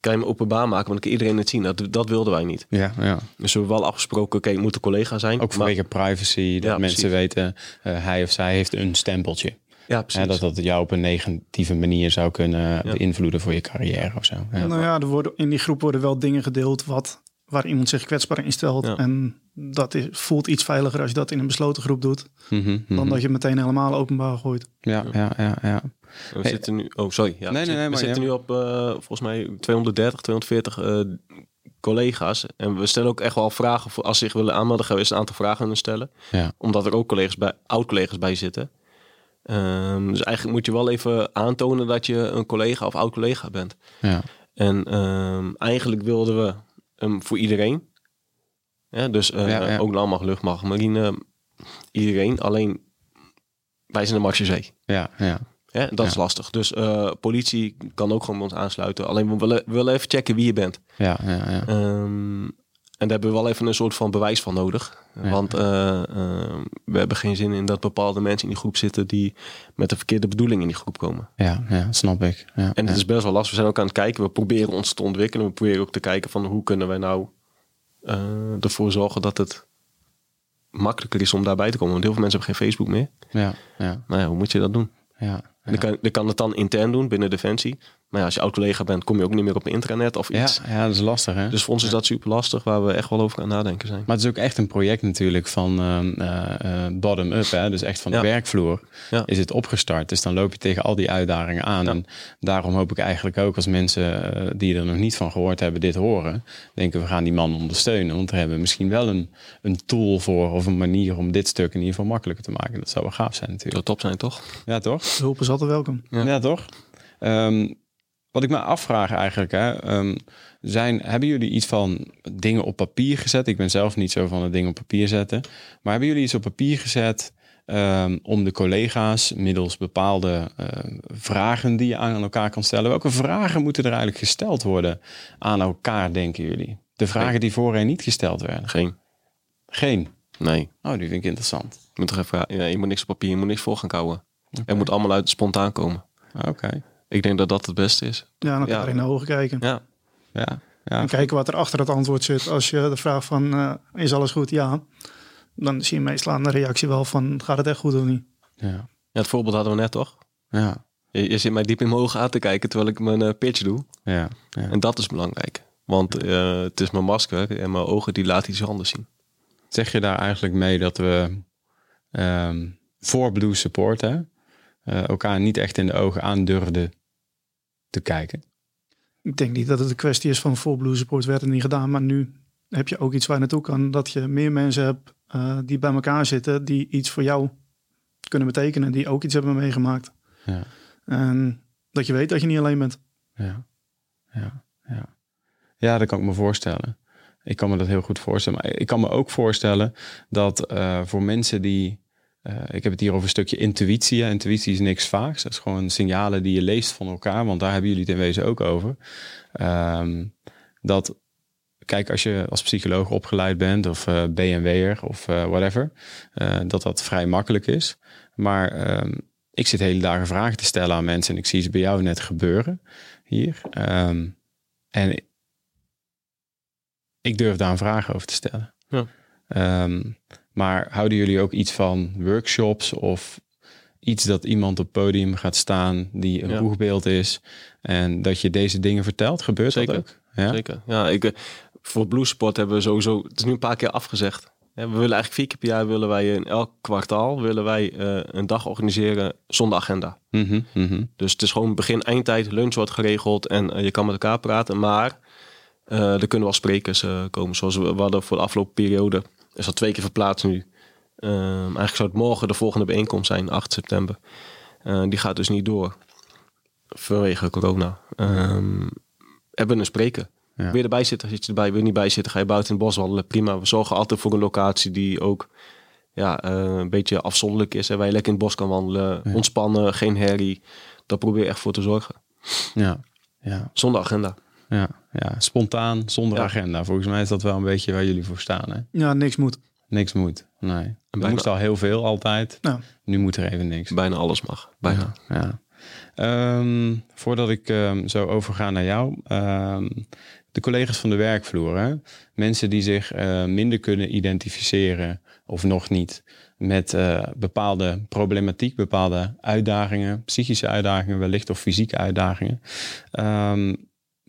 kan je hem openbaar maken. Want dan kan iedereen het zien. Dat, dat wilden wij niet. Ja, ja. Dus we hebben wel afgesproken, oké, het moet een collega zijn. Ook maar, vanwege privacy, dat Ja, mensen precies. weten, eh, hij of zij heeft een stempeltje. Ja, precies. Hè, dat dat jou op een negatieve manier zou kunnen Ja. beïnvloeden voor je carrière of zo. Ja. Nou ja, er worden, in die groep worden wel dingen gedeeld wat, waar iemand zich kwetsbaar in stelt. Ja. En dat is, voelt iets veiliger als je dat in een besloten groep doet. Mhm, Dan mhm. dat je meteen helemaal openbaar gooit. Ja, ja, ja, ja. We Hey. zitten nu... Oh, sorry. Ja, Nee, nee, we zitten- nee, we maar zitten ja. nu op eh, volgens mij 230, 240 eh, collega's. En we stellen ook echt wel vragen. Voor, als ze zich willen aanmelden, gaan we eens een aantal vragen aan stellen. Ja. Omdat er ook collega's bij, oud-collega's bij zitten. Ehm, dus eigenlijk moet je wel even aantonen dat je een collega of oud-collega bent. ja. En ehm, eigenlijk wilden we hem voor iedereen. Ja, dus ja. ook landmacht, luchtmacht, marine, iedereen. Alleen wij zijn de Marche ja, ja. Ja, dat is lastig. Dus eh, politie kan ook gewoon bij ons aansluiten. Alleen we willen, we willen even checken wie je bent. Ja, ja, ja. Ehm, en daar hebben we wel even een soort van bewijs van nodig. Ja. Want eh, ehm, we hebben geen zin in dat bepaalde mensen in die groep zitten die met de verkeerde bedoeling in die groep komen. Ja, ja, snap ik. Ja, En het is best wel lastig. We zijn ook aan het kijken. We proberen ons te ontwikkelen. We proberen ook te kijken van hoe kunnen wij nou eh, ervoor zorgen dat het makkelijker is om daarbij te komen. Want heel veel mensen hebben geen Facebook meer. ja, ja, Nou ja, hoe moet je dat doen? ja. Je, kan, je kan het dan intern doen binnen Defensie. Maar ja, als je oud-collega bent, kom je ook niet meer op intranet of Ja, iets. ja, dat is lastig, hè? Dus voor ons is dat super lastig, waar we echt wel over aan nadenken zijn. Maar het is ook echt een project natuurlijk van ehm, eh, eh, bottom-up, hè? dus echt van de Ja. werkvloer Ja. is het opgestart. Dus dan loop je tegen al die uitdagingen aan. Ja. En daarom hoop ik eigenlijk ook als mensen eh, die er nog niet van gehoord hebben dit horen, denken we gaan die man ondersteunen. Want we hebben misschien wel een, een tool voor of een manier om dit stuk in ieder geval makkelijker te maken. Dat zou wel gaaf zijn Dat natuurlijk. top zijn, toch? Ja, toch? Hulp is altijd welkom. Ja. Ja, toch? Ehm, wat ik me afvraag eigenlijk, hè, ehm, zijn, hebben jullie iets van dingen op papier gezet? Ik ben zelf niet zo van het ding op papier zetten. Maar hebben jullie iets op papier gezet ehm, om de collega's middels bepaalde ehm, vragen die je aan elkaar kan stellen? Welke vragen moeten er eigenlijk gesteld worden aan elkaar, denken jullie? De vragen Geen. die voorheen niet gesteld werden? Geen. Geen. Nee. Oh, die vind ik interessant. Je moet, toch even, ja, je moet niks op papier, je moet niks voor gaan kouwen. Het moet allemaal uit spontaan komen. Ah, Oké. Ik denk dat dat het beste is. Ja, en elkaar Ja. in de ogen kijken. Ja, Ja. Ja. En kijken wat er achter het antwoord zit. Als je de vraag van, eh, is alles goed? Ja. Dan zie je meestal aan de reactie wel van, gaat het echt goed of niet? Ja. ja het voorbeeld hadden we net, toch? Ja. Je, je zit mij diep in mijn ogen aan te kijken terwijl ik mijn eh, pitch doe. Ja. ja. En dat is belangrijk. Want eh, het is mijn masker en mijn ogen die laten iets anders zien. Zeg je daar eigenlijk mee dat we ehm, voor Blue Support hè, eh, elkaar niet echt in de ogen aandurfden te kijken? Ik denk niet dat het een kwestie is van voor Blue Support werd het niet gedaan. Maar nu heb je ook iets waar je naartoe kan. Dat je meer mensen hebt eh, die bij elkaar zitten. Die iets voor jou kunnen betekenen. Die ook iets hebben meegemaakt. Ja. En dat je weet dat je niet alleen bent. Ja, ja, ja. Ja, dat kan ik me voorstellen. Ik kan me dat heel goed voorstellen. Maar ik kan me ook voorstellen dat eh, voor mensen die. Eh, ik heb het hier over een stukje intuïtie. Intuïtie is niks vaaks. Dat is gewoon signalen die je leest van elkaar. Want daar hebben jullie het in wezen ook over. Ehm, dat, kijk, als je als psycholoog opgeleid bent of eh BNW'er of eh, whatever, dat dat vrij makkelijk is. Maar ehm, ik zit hele dagen vragen te stellen aan mensen en ik zie ze bij jou net gebeuren hier. Ehm, en ik durf daar een vraag over te stellen. Ja. Maar houden jullie ook iets van workshops of iets dat iemand op het podium gaat staan die een Ja. boegbeeld is en dat je deze dingen vertelt? Gebeurt Zeker. dat ook? Ja? Zeker. Ja, ik, eh, voor Blue Sport hebben we sowieso, het is nu een paar keer afgezegd. We willen eigenlijk vier keer per jaar willen wij in elk kwartaal willen wij eh, een dag organiseren zonder agenda. Mhm, mhm. Dus het is gewoon begin, eindtijd, lunch wordt geregeld en eh, je kan met elkaar praten. Maar er kunnen wel sprekers komen. Zoals we, we hadden voor de afgelopen periode. Is dat twee keer verplaatst nu. Ehm, eigenlijk zou het morgen de volgende bijeenkomst zijn, 8 september. Eh, die gaat dus niet door. Vanwege corona. Ehm hebben een spreker. Ja. Wil je erbij zitten, zit je erbij. Wil je niet bij zitten, ga je buiten in het bos wandelen. Prima. We zorgen altijd voor een locatie die ook ja, eh, een beetje afzonderlijk is. En waar je lekker in het bos kan wandelen. Ja. Ontspannen, geen herrie. Daar probeer je echt voor te zorgen. Ja, ja, Zonder agenda. ja, ja. Spontaan, zonder Ja. agenda. Volgens mij is dat wel een beetje waar jullie voor staan. Hè? Ja, niks moet. Niks moet. Nee. Er bijna- moest al heel veel altijd. Nou, Nu moet er even niks. Bijna alles mag. Bijna. Ja. ja. Ehm, voordat ik ehm, zo overga naar jou. ehm, de collega's van de werkvloer. Hè? Mensen die zich eh, minder kunnen identificeren of nog niet met eh, bepaalde problematiek, bepaalde uitdagingen, psychische uitdagingen wellicht of fysieke uitdagingen. Ehm,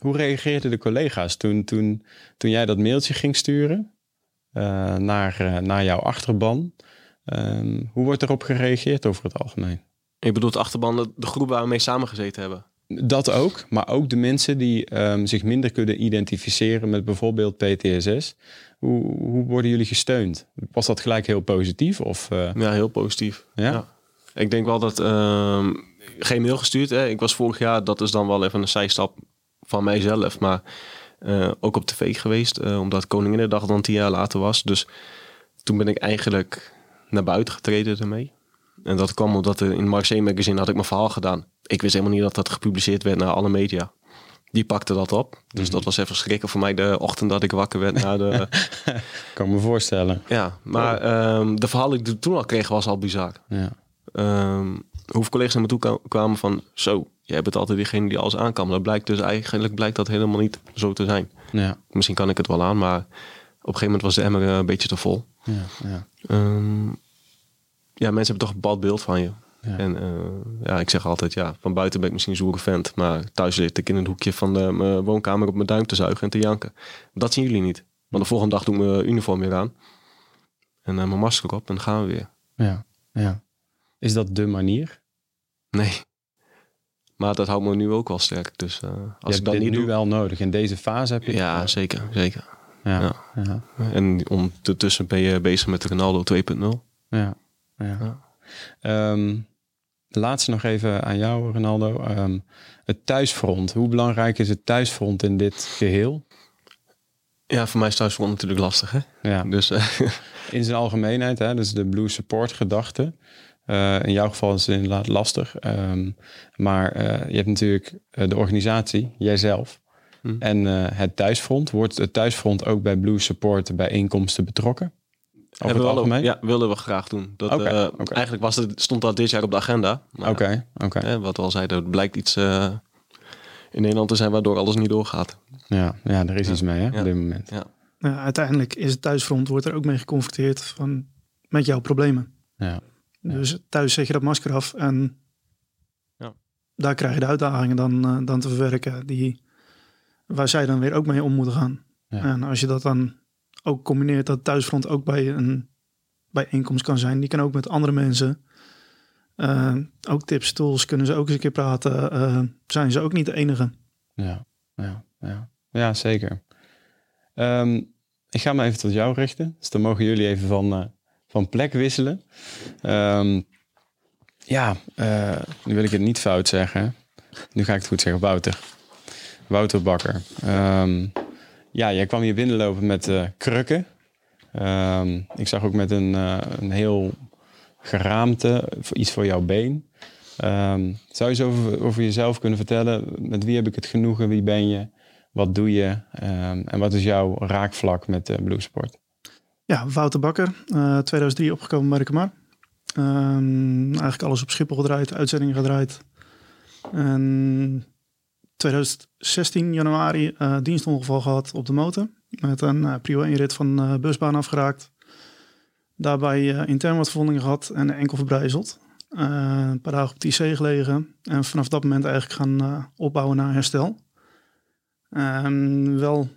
hoe reageerden de collega's toen, toen, toen jij dat mailtje ging sturen? eh, naar, eh, naar jouw achterban. Ehm, hoe wordt erop gereageerd over het algemeen? Ik bedoel, de achterban, de, de groep waar we mee samengezeten hebben. Dat ook, maar ook de mensen die ehm, zich minder kunnen identificeren met bijvoorbeeld PTSS. Hoe, hoe worden jullie gesteund? Was dat gelijk heel positief? Of, eh, Ja, heel positief. ja? Ik denk wel dat... ehm, geen mail gestuurd. Hè. Ik was vorig jaar, dat is dan wel even een zijstap van mijzelf. Maar eh, ook op tv geweest. eh, omdat Koninginnedag dan tien jaar later was. Dus toen ben ik eigenlijk naar buiten getreden ermee. En dat kwam omdat er in Marseille Magazine had ik mijn verhaal gedaan. Ik wist helemaal niet dat dat gepubliceerd werd naar alle media. Die pakte dat op. Dus dat was even schrikken voor mij de ochtend dat ik wakker werd. Na de, kan me voorstellen. ja, maar ehm, de verhaal die ik toen al kreeg was al bizar. Ja. Ehm, hoeveel collega's naar me toe kwa- kwamen van... Zo, jij bent altijd diegene die alles aan kan. Maar dat blijkt dus eigenlijk blijkt dat helemaal niet zo te zijn. Ja, Misschien kan ik het wel aan, maar op een gegeven moment was de emmer eh, een beetje te vol. ja, ja. Ehm, ja, mensen hebben toch een bepaald beeld van je. Ja. En eh, ja, ik zeg altijd, ja, van buiten ben ik misschien een zoere vent. Maar thuis zit ik in een hoekje van de, mijn woonkamer op mijn duim te zuigen en te janken. Dat zien jullie niet. Want de volgende dag doe ik mijn uniform weer aan. En eh, mijn masker op en dan gaan we weer. ja, ja. Is dat de manier? Nee. Maar dat houdt me nu ook wel sterk. Dus eh, Je als ik hebt dat niet nu doe... wel nodig. In deze fase heb je Ja, het zeker, zeker. Ja, ja, En ondertussen ben je bezig met Ronaldo 2.0. ja, ja. Ja. Ehm, laatste nog even aan jou, Ronaldo. Ehm, het thuisfront. Hoe belangrijk is het thuisfront in dit geheel? Ja, voor mij is thuisfront natuurlijk lastig, hè? Ja, Dus eh, in zijn algemeenheid, hè, dus de Blue Support gedachte. Eh, in jouw geval is het inderdaad lastig. Ehm, maar eh, je hebt natuurlijk eh, de organisatie, jijzelf. Hm. En eh, het thuisfront. Wordt het thuisfront ook bij Blue Support bij inkomsten betrokken? Over hebben het we wel- algemeen? ja, wilden we graag doen. Dat, eh. Eigenlijk was het, stond dat dit jaar op de agenda. Oké, oké. hè, wat we al zeiden, het blijkt iets eh, in Nederland te zijn waardoor alles niet doorgaat. Ja, ja, er is Ja. iets mee hè, Ja. op dit moment. Ja. Ja, uiteindelijk is het thuisfront, wordt er ook mee geconfronteerd van, met jouw problemen. Ja. Ja. Dus thuis zet je dat masker af en Ja. daar krijg je de uitdagingen dan, eh, dan te verwerken die, waar zij dan weer ook mee om moeten gaan. Ja. En als je dat dan ook combineert, dat thuisfront ook bij een bijeenkomst kan zijn. Die kan ook met andere mensen. Eh, ook tips, tools, kunnen ze ook eens een keer praten. eh, zijn ze ook niet de enige. Ja, ja, ja. ja zeker. Ehm, ik ga me even tot jou richten. Dus dan mogen jullie even van, van plek wisselen. Ehm, ja, eh, nu wil ik het niet fout zeggen. Nu ga ik het goed zeggen. Wouter. Wouter Bakker. Ehm, ja, jij kwam hier binnenlopen met eh, krukken. Ehm, ik zag ook met een, eh, een heel geraamte, iets voor jouw been. Zou je eens over, over jezelf kunnen vertellen? Met wie heb ik het genoegen? Wie ben je? Wat doe je? En wat is jouw raakvlak met uh, Bluesport? Ja, Wouter Bakker, eh 2003 opgekomen bij de. Ehm, eigenlijk alles op Schiphol gedraaid, uitzendingen gedraaid. En 2016 januari eh dienstongeval gehad op de motor. Met een uh, prio 1 rit van uh, busbaan afgeraakt. Daarbij uh, intern wat verwondingen gehad en enkel verbrijzeld. Uh, een paar dagen op het IC gelegen. En vanaf dat moment eigenlijk gaan uh, opbouwen naar herstel. En wel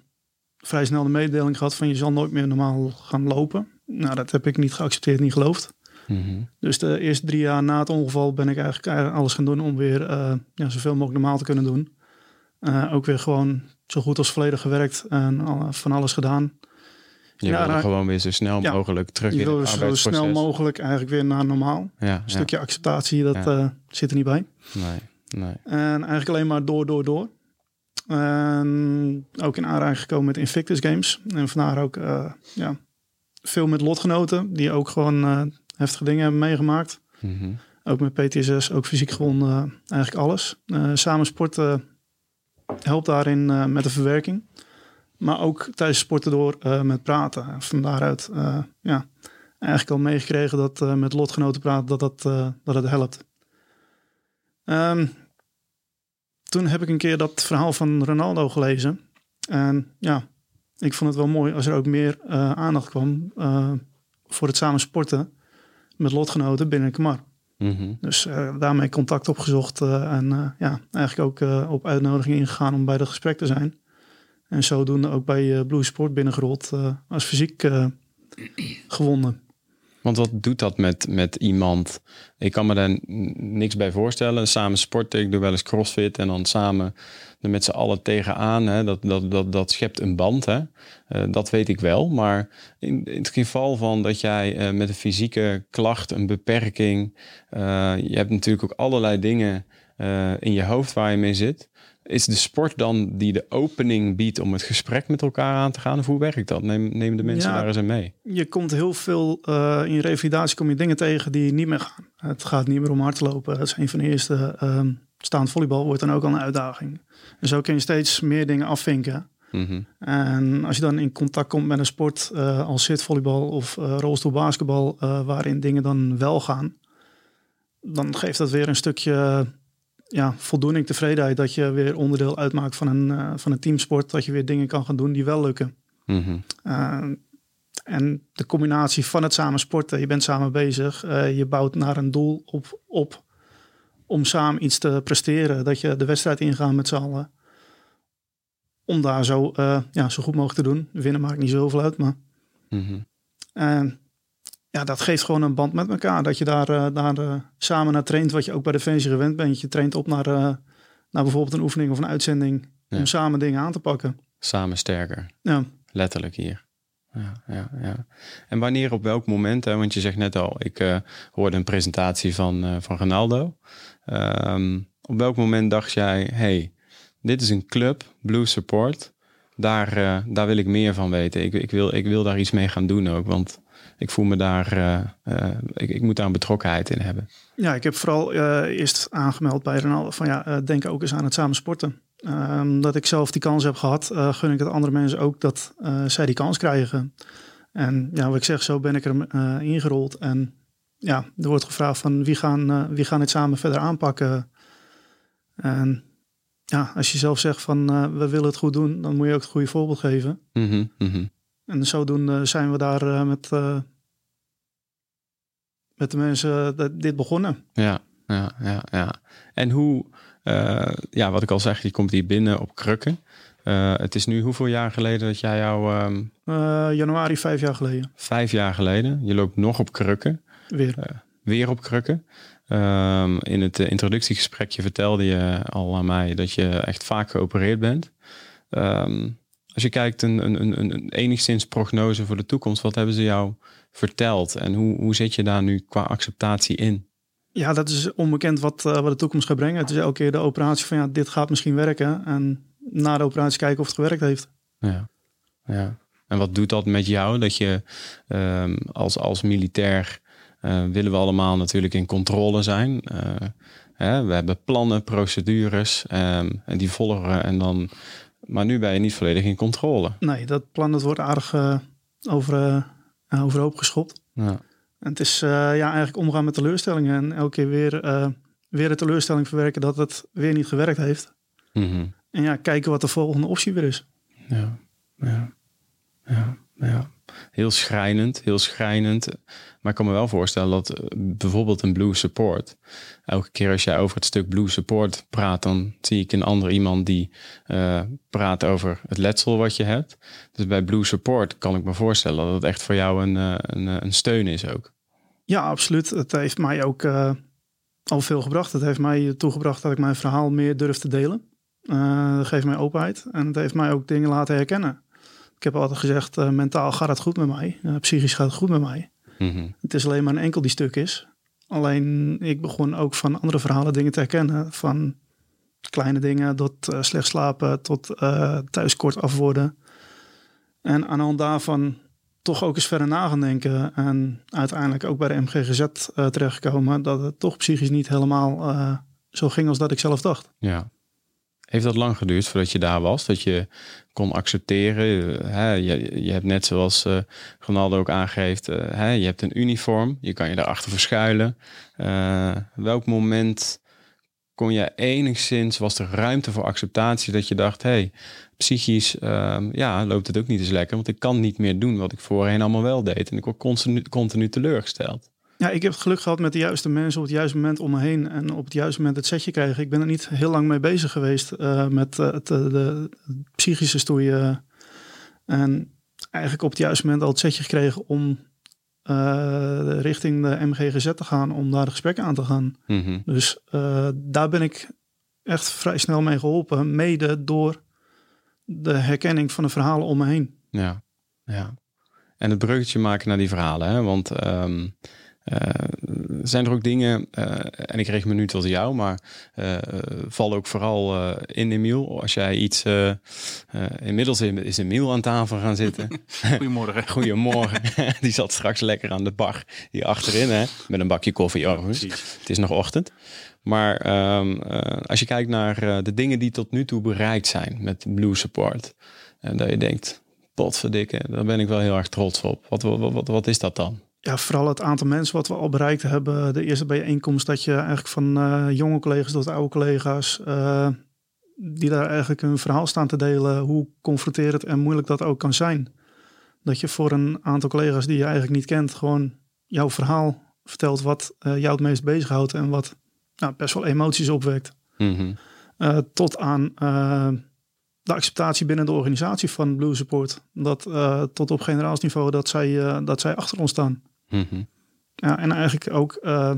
vrij snel de mededeling gehad van je zal nooit meer normaal gaan lopen. Nou, dat heb ik niet geaccepteerd, niet geloofd. Mm -hmm. Dus de eerste drie jaar na het ongeval ben ik eigenlijk alles gaan doen om weer uh, ja, zoveel mogelijk normaal te kunnen doen. Uh, ook weer gewoon zo goed als volledig gewerkt en al, van alles gedaan. Je ja, wil gewoon weer zo snel ja, mogelijk terug je in wil het zo snel mogelijk eigenlijk weer naar normaal. Ja, een stukje acceptatie, dat uh, zit er niet bij. Nee, nee. En eigenlijk alleen maar door, door, door. En ook in aanraking gekomen met Invictus Games. En vandaar ook uh, ja, veel met lotgenoten die ook gewoon uh, heftige dingen hebben meegemaakt. Mm -hmm. Ook met PTSS, ook fysiek gewonnen, uh, eigenlijk alles. samen sporten helpt daarin met de verwerking. Maar ook tijdens sporten door met praten. En van daaruit ja, eigenlijk al meegekregen dat met lotgenoten praten dat, dat, dat het helpt. Um, toen heb ik een keer dat verhaal van Ronaldo gelezen. En ja, ik vond het wel mooi als er ook meer uh, aandacht kwam uh, voor het samen sporten met lotgenoten binnen Kamar. Mm -hmm. Dus uh, daarmee contact opgezocht en ja, eigenlijk ook op uitnodiging ingegaan om bij dat gesprek te zijn. En zodoende ook bij Blue Sport binnengerold als fysiek gewonnen. Want wat doet dat met, met iemand? Ik kan me daar niks bij voorstellen. Samen sporten, ik doe wel eens crossfit en dan samen er met z'n allen tegenaan. Hè. Dat, dat, dat, dat schept een band, hè. Eh, dat weet ik wel. Maar in, in het geval van dat jij eh, met een fysieke klacht, een beperking... eh, je hebt natuurlijk ook allerlei dingen in je hoofd waar je mee zit. Is de sport dan die de opening biedt om het gesprek met elkaar aan te gaan? Of hoe werkt dat? Neem, neem de mensen Ja. daar eens aan mee. Je komt heel veel eh, in je revalidatie kom je dingen tegen die niet meer gaan. Het gaat niet meer om hardlopen. Dat is een van de eerste. ehm staand volleybal wordt dan ook al een uitdaging. En zo kun je steeds meer dingen afvinken. Mhm. En als je dan in contact komt met een sport eh, als zitvolleybal of eh rolstoelbasketbal, waarin dingen dan wel gaan, dan geeft dat weer een stukje ja, voldoening, tevredenheid dat je weer onderdeel uitmaakt van een, eh, van een teamsport, dat je weer dingen kan gaan doen die wel lukken. Mhm. Uh, en de combinatie van het samen sporten, je bent samen bezig, uh, je bouwt naar een doel op, op om samen iets te presteren, dat je de wedstrijd ingaat met z'n allen. Om daar zo, ja, zo goed mogelijk te doen. Winnen maakt niet zoveel uit, maar. Mhm. Ja, dat geeft gewoon een band met elkaar. Dat je daar, uh, daar uh, samen naar traint, wat je ook bij Defensie gewend bent. Je traint op naar, uh, naar bijvoorbeeld een oefening of een uitzending. Ja. Om samen dingen aan te pakken. Samen sterker. Ja. Letterlijk hier. Ja, ja, ja. En wanneer op welk moment? Hè? Want je zegt net al, ik hoorde een presentatie van, van Ronaldo. Um, op welk moment dacht jij, hey, dit is een club, Blue Support. Daar, daar wil ik meer van weten. Ik, ik, wil, ik wil daar iets mee gaan doen ook. Want ik voel me daar, ik, ik moet daar een betrokkenheid in hebben. Ja, ik heb vooral eerst aangemeld bij Ronaldo van ja, denk ook eens aan het samen sporten. Um, dat ik zelf die kans heb gehad, gun ik het andere mensen ook dat zij die kans krijgen. En ja, wat ik zeg, zo ben ik er ingerold. En ja, er wordt gevraagd van wie gaan, wie gaan het samen verder aanpakken. En ja, als je zelf zegt van we willen het goed doen, dan moet je ook het goede voorbeeld geven. Mm -hmm, mm -hmm. En zodoende zijn we daar met, met de mensen dit begonnen. Ja, ja, ja, ja. En hoe, uh, ja, wat ik al zeg, je komt hier binnen op krukken. Uh, het is nu hoeveel jaar geleden dat jij jou... Um, uh, januari vijf jaar geleden. Vijf jaar geleden. Je loopt nog op krukken. Weer. weer op krukken. Um, in het introductiegesprekje vertelde je al aan mij dat je echt vaak geopereerd bent. Um, als je kijkt een, een, een, een enigszins prognose voor de toekomst, wat hebben ze jou verteld? En hoe, hoe zit je daar nu qua acceptatie in? Ja, dat is onbekend wat, uh, wat de toekomst gaat brengen. Het is elke keer de operatie van ja, dit gaat misschien werken. En na de operatie kijken of het gewerkt heeft. Ja, ja. En wat doet dat met jou? Dat je um, als, als militair uh, willen we allemaal natuurlijk in controle zijn. Uh, hè, we hebben plannen, procedures um, en die volgen. En dan, maar nu ben je niet volledig in controle. Nee, dat plan dat wordt aardig uh, over, overhoop geschopt. Ja. En het is uh, ja, eigenlijk omgaan met teleurstellingen en elke keer weer, weer de teleurstelling verwerken dat het weer niet gewerkt heeft. Mm -hmm. En ja, kijken wat de volgende optie weer is. Ja, ja, ja, ja. Heel schrijnend, heel schrijnend. Maar ik kan me wel voorstellen dat bijvoorbeeld een Blue Support. Elke keer als jij over het stuk Blue Support praat, dan zie ik een ander iemand die uh, praat over het letsel wat je hebt. Dus bij Blue Support kan ik me voorstellen dat het echt voor jou een, uh, een, een steun is ook. Ja, absoluut. Het heeft mij ook uh, al veel gebracht. Het heeft mij toegebracht dat ik mijn verhaal meer durf te delen. Uh, dat geeft mij openheid en het heeft mij ook dingen laten herkennen. Ik heb altijd gezegd, mentaal gaat het goed met mij. psychisch gaat het goed met mij. Mm -hmm. Het is alleen maar een enkel die stuk is. Alleen ik begon ook van andere verhalen dingen te herkennen. Van kleine dingen tot uh, slecht slapen, tot uh, thuis kort af worden. En aan de hand daarvan toch ook eens verder na gaan denken. En uiteindelijk ook bij de MGGZ uh, terechtgekomen. Dat het toch psychisch niet helemaal zo ging als dat ik zelf dacht. Ja. Heeft dat lang geduurd voordat je daar was? Dat je kon accepteren? Hè, je, je hebt net zoals uh, Ronaldo ook aangeeft, uh, hè, je hebt een uniform. Je kan je daarachter verschuilen. Welk moment kon je enigszins, was er ruimte voor acceptatie dat je dacht, hey, psychisch uh, ja, loopt het ook niet eens lekker. Want ik kan niet meer doen wat ik voorheen allemaal wel deed. En ik word continu, continu teleurgesteld. Ja, ik heb het geluk gehad met de juiste mensen op het juiste moment om me heen. En op het juiste moment het setje krijgen. Ik ben er niet heel lang mee bezig geweest uh, met uh, het, de, de, psychische stoeien. En eigenlijk op het juiste moment al het setje gekregen om uh, richting de MGGZ te gaan om daar de gesprekken aan te gaan. Mhm. Dus daar ben ik echt vrij snel mee geholpen, mede door de herkenning van de verhalen om me heen. Ja, ja. En het bruggetje maken naar die verhalen, hè? want um, uh, zijn er ook dingen, uh, en ik richt me nu tot jou, maar uh, val ook vooral in Emiel. Als jij iets, inmiddels is Emiel aan tafel gaan zitten. Goedemorgen. Goedemorgen. Die zat straks lekker aan de bar hier achterin, hè? met een bakje koffie. Oh, het is nog ochtend. Maar um, als je kijkt naar de dingen die tot nu toe bereikt zijn met Blue Support, en dat je denkt, potverdikke, daar ben ik wel heel erg trots op. Wat, wat, wat, wat is dat dan? Ja, vooral het aantal mensen wat we al bereikt hebben. De eerste bijeenkomst dat je eigenlijk van uh, jonge collega's tot oude collega's... Uh, die daar eigenlijk hun verhaal staan te delen... hoe confronterend en moeilijk dat ook kan zijn. Dat je voor een aantal collega's die je eigenlijk niet kent... gewoon jouw verhaal vertelt wat uh, jou het meest bezighoudt... en wat nou, best wel emoties opwekt. Mm -hmm. tot aan de acceptatie binnen de organisatie van Blue Support. Dat tot op generaalsniveau dat zij, dat zij achter ons staan. Mm -hmm. Ja, en eigenlijk ook uh,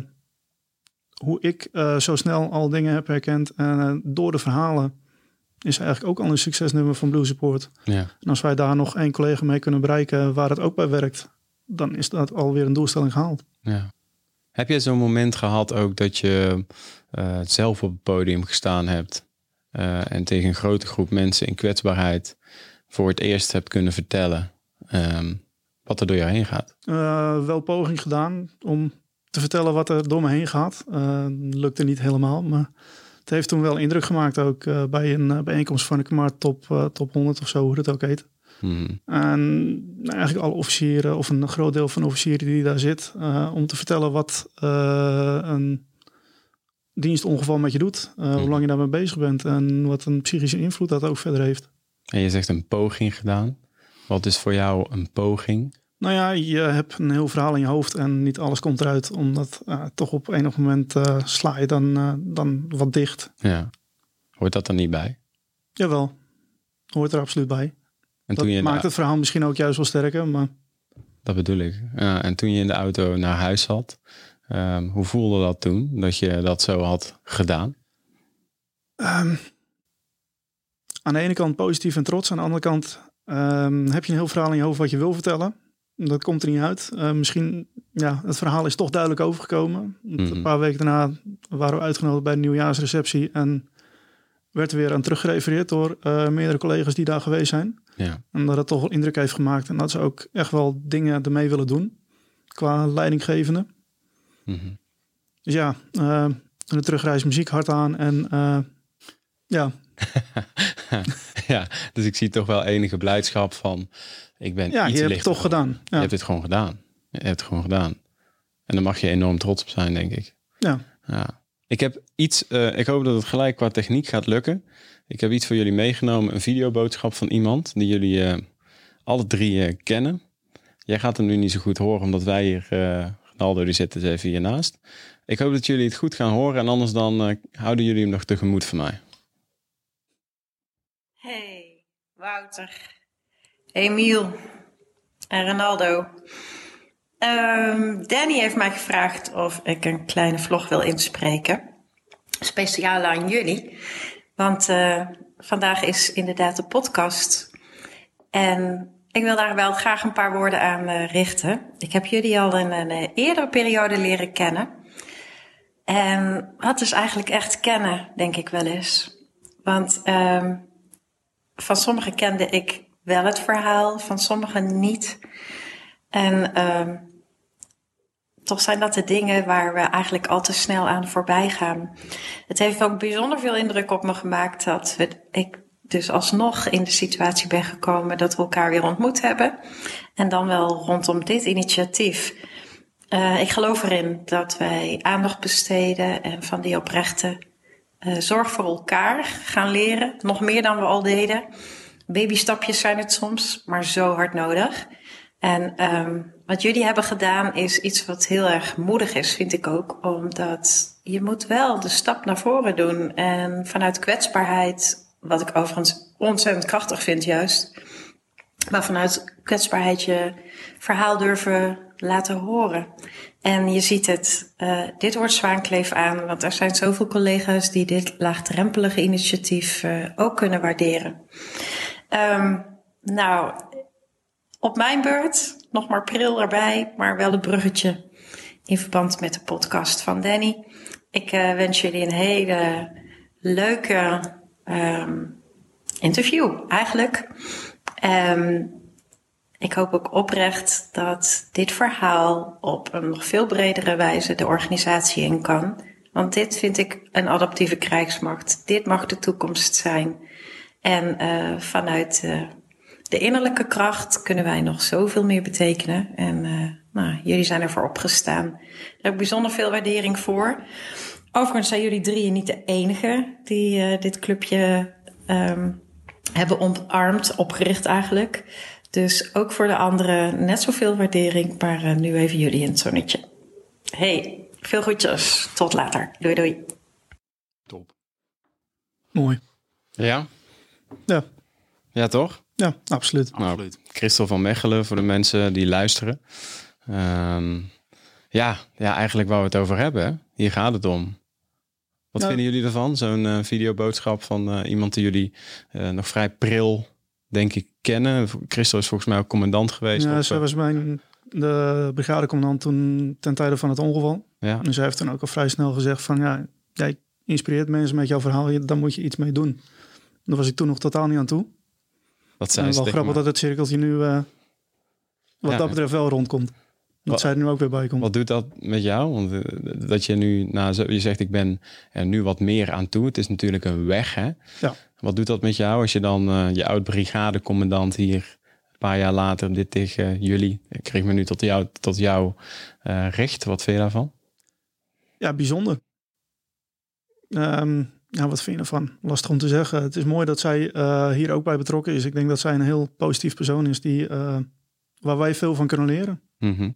hoe ik uh, zo snel al dingen heb herkend en uh, door de verhalen is eigenlijk ook al een succesnummer van Blue Support. Ja. En als wij daar nog één collega mee kunnen bereiken waar het ook bij werkt, dan is dat alweer een doelstelling gehaald. Ja. Heb je zo'n moment gehad ook dat je zelf op het podium gestaan hebt en tegen een grote groep mensen in kwetsbaarheid voor het eerst hebt kunnen vertellen? Um, wat er door jou heen gaat? Uh, wel poging gedaan om te vertellen wat er door me heen gaat. Uh, lukte niet helemaal, maar het heeft toen wel indruk gemaakt ook uh, bij een bijeenkomst van ik maar top, top 100 of zo, hoe het ook heet. Hmm. En eigenlijk alle officieren, of een groot deel van de officieren die daar zit, om te vertellen wat een dienstongeval met je doet. Hmm. Hoe lang je daarmee bezig bent en wat een psychische invloed dat ook verder heeft. En je zegt een poging gedaan. Wat is voor jou een poging? Nou ja, je hebt een heel verhaal in je hoofd en niet alles komt eruit, omdat uh, toch op enig moment uh, sla je dan, uh, dan wat dicht. Ja. Hoort dat er niet bij? Jawel, hoort er absoluut bij. En dat toen je maakt het verhaal misschien ook juist wel sterker, maar... Dat bedoel ik. En toen je in de auto naar huis zat, um, hoe voelde dat toen, dat je dat zo had gedaan? Um, aan de ene kant positief en trots, aan de andere kant Um, heb je een heel verhaal in je hoofd wat je wil vertellen? Dat komt er niet uit. Uh, misschien, ja, het verhaal is toch duidelijk overgekomen. Mhm. Een paar weken daarna waren we uitgenodigd bij de nieuwjaarsreceptie en werd er weer aan teruggerefereerd door uh, meerdere collega's die daar geweest zijn. Ja. En dat het toch wel indruk heeft gemaakt en dat ze ook echt wel dingen ermee willen doen qua leidinggevende. Mhm. Dus ja, uh, de terugreis muziek hard aan en uh, ja, ja, dus ik zie toch wel enige blijdschap van. Ik ben ja, iets je hebt het toch gedaan. Ja. Je hebt het gewoon gedaan. Je hebt het gewoon gedaan. En daar mag je enorm trots op zijn, denk ik. Ja. ja. Ik heb iets, uh, ik hoop dat het gelijk qua techniek gaat lukken. Ik heb iets voor jullie meegenomen, een videoboodschap van iemand die jullie uh, alle drie uh, kennen. Jij gaat hem nu niet zo goed horen, omdat wij hier, Ronaldo die zit dus even hiernaast. Ik hoop dat jullie het goed gaan horen en anders dan houden jullie hem nog tegemoet van mij. Hey, Wouter, Emiel en Ronaldo. Um, Danny heeft mij gevraagd of ik een kleine vlog wil inspreken. Speciaal aan jullie. Want uh, vandaag is inderdaad de podcast. En ik wil daar wel graag een paar woorden aan uh, richten. Ik heb jullie al in een uh, eerdere periode leren kennen. En wat is eigenlijk echt kennen, denk ik wel eens. Want um, van sommigen kende ik wel het verhaal, van sommigen niet. En um, toch zijn dat de dingen waar we eigenlijk al te snel aan voorbij gaan. Het heeft ook bijzonder veel indruk op me gemaakt dat we, ik dus alsnog in de situatie ben gekomen dat we elkaar weer ontmoet hebben. En dan wel rondom dit initiatief. Uh, ik geloof erin dat wij aandacht besteden en van die oprechte uh, zorg voor elkaar gaan leren. Nog meer dan we al deden. Babystapjes zijn het soms, maar zo hard nodig. En um, wat jullie hebben gedaan is iets wat heel erg moedig is, vind ik ook. Omdat je moet wel de stap naar voren doen. En vanuit kwetsbaarheid, wat ik overigens ontzettend krachtig vind juist. Maar vanuit kwetsbaarheid je verhaal durven laten horen. En je ziet het, uh, dit wordt zwaankleef aan, want er zijn zoveel collega's die dit laagdrempelige initiatief uh, ook kunnen waarderen. Um, nou, op mijn beurt, nog maar pril erbij, maar wel een bruggetje in verband met de podcast van Danny. Ik uh, wens jullie een hele leuke um, interview eigenlijk. Um, ik hoop ook oprecht dat dit verhaal op een nog veel bredere wijze de organisatie in kan. Want dit vind ik een adaptieve krijgsmacht. Dit mag de toekomst zijn. En uh, vanuit uh, de innerlijke kracht kunnen wij nog zoveel meer betekenen. En uh, nou, jullie zijn ervoor opgestaan. Daar heb ik bijzonder veel waardering voor. Overigens zijn jullie drieën niet de enige die dit clubje um, hebben omarmd, opgericht eigenlijk. Dus ook voor de anderen net zoveel waardering, maar uh, nu even jullie in het zonnetje. Hey, veel groetjes. Tot later. Doei doei. Top. Mooi. Ja? Ja. Ja, toch? Ja, absoluut. Nou, absoluut. Christel van Mechelen voor de mensen die luisteren. Um, ja, ja, eigenlijk waar we het over hebben. Hier gaat het om. Wat vinden jullie ervan? Zo'n uh, videoboodschap van uh, iemand die jullie uh, nog vrij pril, denk ik, kennen. Christel is volgens mij ook commandant geweest. Ja, zij uh, was mijn de brigadecommandant toen ten tijde van het ongeval. ja. En zij heeft toen ook al vrij snel gezegd van ja, jij inspireert mensen met jouw verhaal, daar moet je iets mee doen. Daar was ik toen nog totaal niet aan toe. Dat En zijn wel grappig dat het cirkeltje nu eh, wat Ja. dat betreft wel rondkomt. Dat Wat- zij er nu ook weer bij komt. Wat doet dat met jou? Want eh, dat je nu, na je zegt ik ben er nu wat meer aan toe. Het is natuurlijk een weg, hè? Ja. Wat doet dat met jou als je dan eh, je oud brigadecommandant hier een paar jaar later dit tegen jullie, ik kreeg me nu tot jou, tot jou richt. Wat vind je daarvan? Ja, bijzonder. Ehm, ja, wat vind je ervan? Lastig om te zeggen. Het is mooi dat zij hier ook bij betrokken is. Ik denk dat zij een heel positief persoon is die, waar wij veel van kunnen leren. Mhm.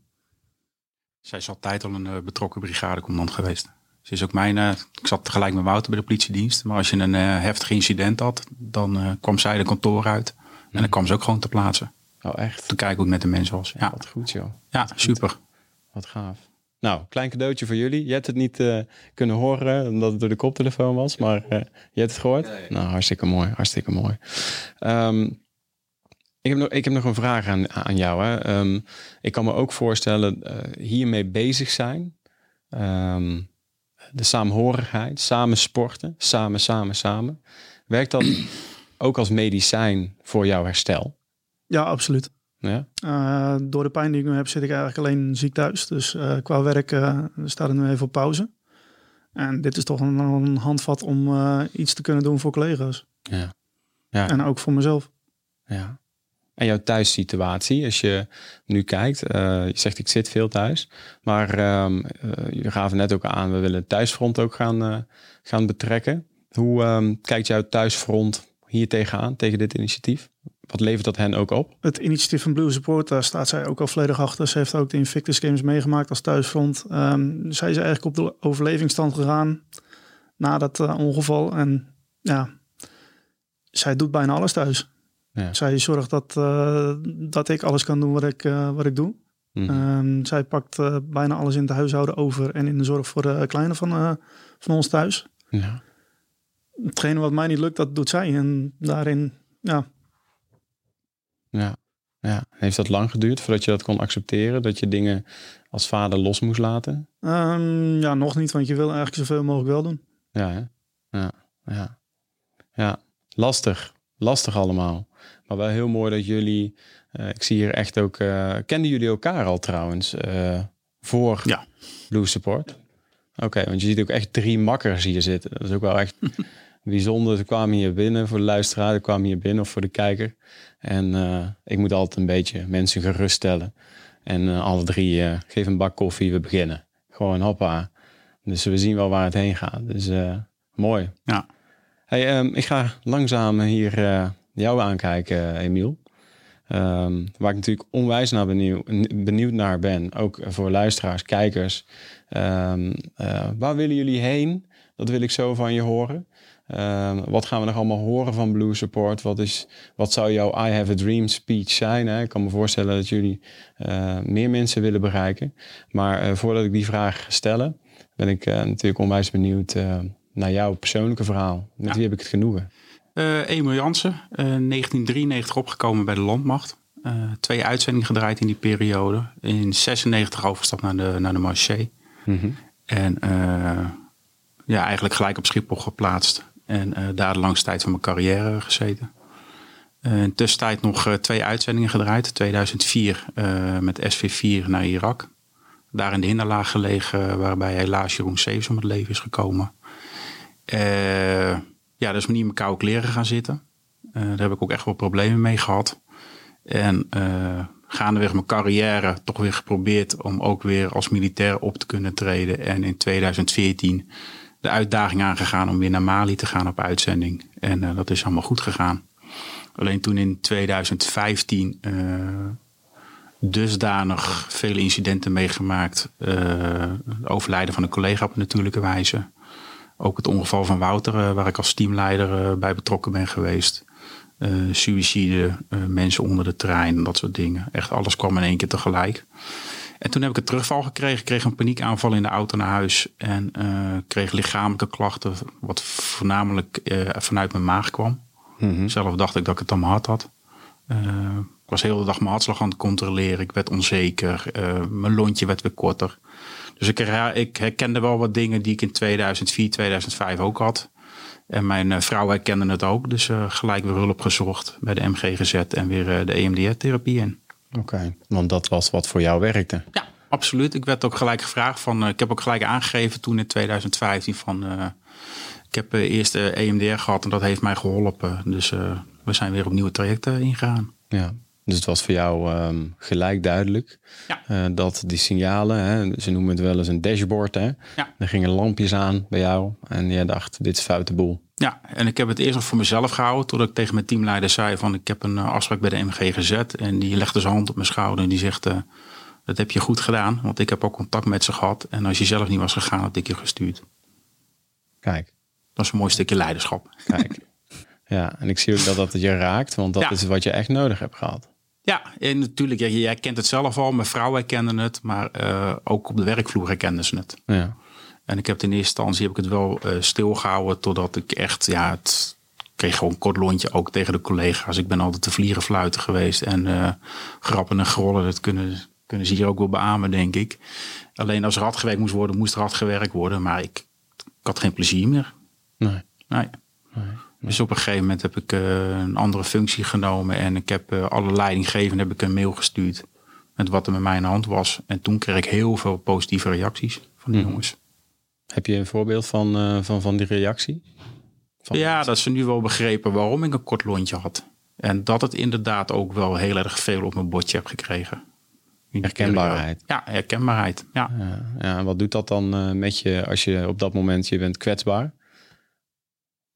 Zij is altijd al een eh, betrokken brigadecommandant geweest. Ze is ook mijn, eh, ik zat tegelijk met Wouter bij de politiedienst. Maar als je een eh, heftig incident had, dan eh, kwam zij de kantoor uit. En dan kwam ze ook gewoon ter plaatse. Oh, echt? Te kijken hoe het met de mensen was. Ja, Wat goed, joh. ja super. Wat gaaf. Nou, klein cadeautje voor jullie. Je hebt het niet eh, kunnen horen, omdat het door de koptelefoon was. Maar eh, je hebt het gehoord? Nou, hartstikke mooi. Hartstikke mooi. Ehm, ik, heb nog, ik heb nog een vraag aan, aan jou. Hè. Ehm, ik kan me ook voorstellen, eh, hiermee bezig zijn. Ehm, de saamhorigheid, samen sporten, samen, samen, samen. Werkt dat ook als medicijn voor jouw herstel? Ja, absoluut. Ja? Eh, door de pijn die ik nu heb, zit ik eigenlijk alleen ziek thuis. Dus eh, qua werk staat het nu even op pauze. En dit is toch een, een handvat om iets te kunnen doen voor collega's. Ja. Ja. En ook voor mezelf. Ja. En jouw thuissituatie, als je nu kijkt, eh, je zegt ik zit veel thuis, maar ehm uh, jullie gaven net ook aan, we willen het thuisfront ook gaan, uh, gaan betrekken. Hoe um, kijkt jouw thuisfront hier tegenaan, tegen dit initiatief? Wat levert dat hen ook op? Het initiatief van Blue Support, daar staat zij ook al volledig achter. Ze heeft ook de Invictus Games meegemaakt als thuisfront. Um, zij is eigenlijk op de overlevingsstand gegaan na dat ongeval. En ja, zij doet bijna alles thuis. Ja. Zij zorgt dat, uh, dat ik alles kan doen wat ik, uh, wat ik doe. Mm -hmm. um, zij pakt uh, bijna alles in het huishouden over en in de zorg voor de kleine van, van ons thuis. Ja. Hetgene wat mij niet lukt, dat doet zij. En daarin, ja. Ja. ja. Heeft dat lang geduurd voordat je dat kon accepteren? Dat je dingen als vader los moest laten? Um, ja, nog niet, want je wil eigenlijk zoveel mogelijk wel doen. Ja, hè? ja, ja. Ja, lastig. Lastig allemaal. Maar wel heel mooi dat jullie. Uh, ik zie hier echt ook. Uh, kenden jullie elkaar al trouwens? Uh, voor ja. Blue Support? Oké, okay, want je ziet ook echt drie makkers hier zitten. Dat is ook wel echt bijzonder. Ze kwamen hier binnen voor de luisteraar. Ze kwamen hier binnen of voor de kijker. En ik moet altijd een beetje mensen geruststellen. En alle drie geef een bak koffie, we beginnen. Gewoon hoppa. Dus we zien wel waar het heen gaat. Dus mooi. Ja. Hey, um, ik ga langzaam hier jou aankijken, Emiel. Um, waar ik natuurlijk onwijs naar benieuwd, benieuwd naar ben. Ook voor luisteraars, kijkers. Um, uh, waar willen jullie heen? Dat wil ik zo van je horen. Ehm, wat gaan we nog allemaal horen van Blue Support? Wat, is, wat zou jouw I Have a Dream speech zijn? Hè? Ik kan me voorstellen dat jullie eh, meer mensen willen bereiken. Maar eh, voordat ik die vraag stel, ben ik natuurlijk onwijs benieuwd naar jouw persoonlijke verhaal. Met Ja. wie heb ik het genoegen? Eh Emil Jansen, eh, 1993 opgekomen bij de landmacht. Eh, twee uitzendingen gedraaid in die periode. In 96 overstap naar de, naar de Marché. En eh, ja, eigenlijk gelijk op Schiphol geplaatst. En eh, daar de langste tijd van mijn carrière gezeten. Eh, in tussentijd nog eh, twee uitzendingen gedraaid. 2004 eh, met SV4 naar Irak. Daar in de hinderlaag gelegen, waarbij helaas Jeroen Seves om het leven is gekomen. Ja, me niet mijn koude kleren gaan zitten. Eh, daar heb ik ook echt wel problemen mee gehad. En eh gaandeweg mijn carrière toch weer geprobeerd om ook weer als militair op te kunnen treden. En in 2014 de uitdaging aangegaan om weer naar Mali te gaan op uitzending. En eh, dat is allemaal goed gegaan. Alleen toen in 2015 eh, dusdanig vele incidenten meegemaakt. overlijden van een collega op natuurlijke wijze. Ook het ongeval van Wouter, eh, waar ik als teamleider eh, bij betrokken ben geweest. Eh suïcide, mensen onder de trein, dat soort dingen. Echt alles kwam in één keer tegelijk. En toen heb ik een terugval gekregen. Ik kreeg een paniekaanval in de auto naar huis. En kreeg lichamelijke klachten, wat voornamelijk vanuit mijn maag kwam. Zelf dacht ik dat ik het aan mijn hart had. Eh, ik was heel de dag mijn hartslag aan het controleren. Ik werd onzeker. Eh, mijn lontje werd weer korter. Dus ik, ik herkende wel wat dingen die ik in 2004, 2005 ook had. En mijn eh, vrouw herkende het ook. Dus gelijk weer hulp gezocht bij de MG gezet en weer de EMDR-therapie in. Oké, want dat was wat voor jou werkte. Ja, absoluut. Ik werd ook gelijk gevraagd van. ik heb ook gelijk aangegeven toen in 2015 van. ik heb eerst EMDR gehad en dat heeft mij geholpen. Dus we zijn weer op nieuwe trajecten ingegaan. Ja. Dus het was voor jou ehm, gelijk duidelijk Ja. eh, dat die signalen, hè, ze noemen het wel eens een dashboard, hè? Ja. er gingen lampjes aan bij jou en jij dacht, dit is foute boel. Ja, en ik heb het eerst nog voor mezelf gehouden. Totdat ik tegen mijn teamleider zei van ik heb een eh, afspraak bij de MG gezet. En die legde zijn hand op mijn schouder en die zegt eh, dat heb je goed gedaan. Want ik heb ook contact met ze gehad. En als je zelf niet was gegaan, had ik je gestuurd. Kijk, Dat is een mooi stukje leiderschap. kijk. ja, en ik zie ook dat dat je raakt, want dat Ja. is wat je echt nodig hebt gehad. Ja, en natuurlijk, jij kent het zelf al. Mijn vrouw herkende het, maar eh, ook op de werkvloer herkenden ze het. Ja. En ik heb het in eerste instantie heb ik het wel eh, stilgehouden totdat ik echt, ja, het kreeg gewoon een kort lontje ook tegen de collega's. Ik ben altijd te vlieren fluiten geweest en eh, grappen en grollen, dat kunnen, kunnen ze hier ook wel beamen, denk ik. Alleen als er hard gewerkt moest worden, moest er hard gewerkt worden, maar ik, ik had geen plezier meer. Nee. Nee. Dus op een gegeven moment heb ik eh, een andere functie genomen en ik heb eh, alle leidinggevenden heb ik een mail gestuurd met wat er met mij aan de hand was. En toen kreeg ik heel veel positieve reacties van die jongens. Heb je een voorbeeld van, eh, van, van die reactie? Van- Ja, dat ze nu wel begrepen waarom ik een kort lontje had. En dat het inderdaad ook wel heel erg veel op mijn bordje heb gekregen. In Herkenbaarheid. Ja, herkenbaarheid. Ja. Ja, ja, en wat doet dat dan met je als je op dat moment, je bent kwetsbaar?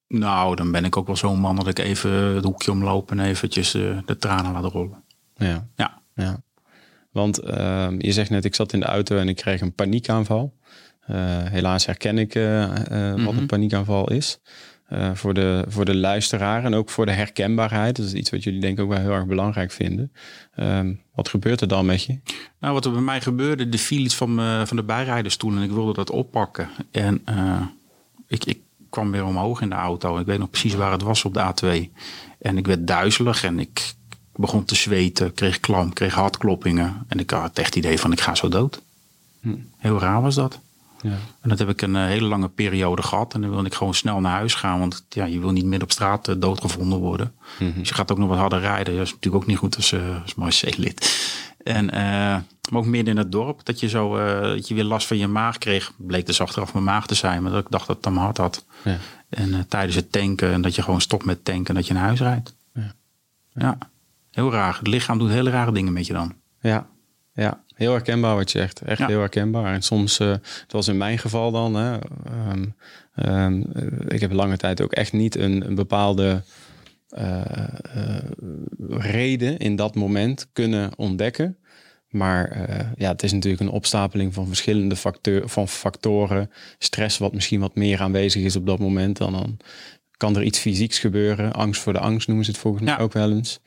Nou, dan ben ik ook wel zo'n man dat ik even het hoekje omloop en eventjes eh, de tranen laat rollen. Ja. Ja. ja. Want ehm, je zegt net, ik zat in de auto en ik kreeg een paniekaanval. Eh, helaas herken ik eh, wat een paniekaanval is. Voor, de, voor de luisteraar en ook voor de herkenbaarheid. Dat is iets wat jullie denk ik ook wel heel erg belangrijk vinden. Ehm, wat gebeurt er dan met je? Nou, wat er bij mij gebeurde, er viel iets van, van de bijrijdersstoel en ik wilde dat oppakken. En ik, ik kwam weer omhoog in de auto. Ik weet nog precies waar het was op de A2. En ik werd duizelig en ik begon te zweten, kreeg klam, kreeg hartkloppingen. En ik had echt het idee van ik ga zo dood. Heel raar was dat. Ja. En dat heb ik een eh, hele lange periode gehad. En dan wilde ik gewoon snel naar huis gaan. Want ja, je wil niet midden op straat eh, doodgevonden worden. Dus je gaat ook nog wat harder rijden. Dat is natuurlijk ook niet goed als, eh als Marseille-lid. En eh, maar ook midden in het dorp. Dat je zo eh, dat je weer last van je maag kreeg. Bleek dus achteraf mijn maag te zijn. Maar dat ik dacht dat het aan mijn hart had. Ja. En eh, tijdens het tanken. En dat je gewoon stopt met tanken. En dat je naar huis rijdt. Ja. ja. Heel raar. Het lichaam doet hele rare dingen met je dan. Ja, ja, heel herkenbaar wat je zegt. Echt Ja. heel herkenbaar. En soms, eh het was in mijn geval dan, hè, ehm, ehm, eh, ik heb lange tijd ook echt niet een, een bepaalde eh, eh, reden in dat moment kunnen ontdekken. Maar eh, ja, het is natuurlijk een opstapeling van verschillende facteur, van factoren. Stress wat misschien wat meer aanwezig is op dat moment. Dan, dan kan er iets fysieks gebeuren. Angst voor de angst noemen ze het volgens mij Ja. ook wel eens.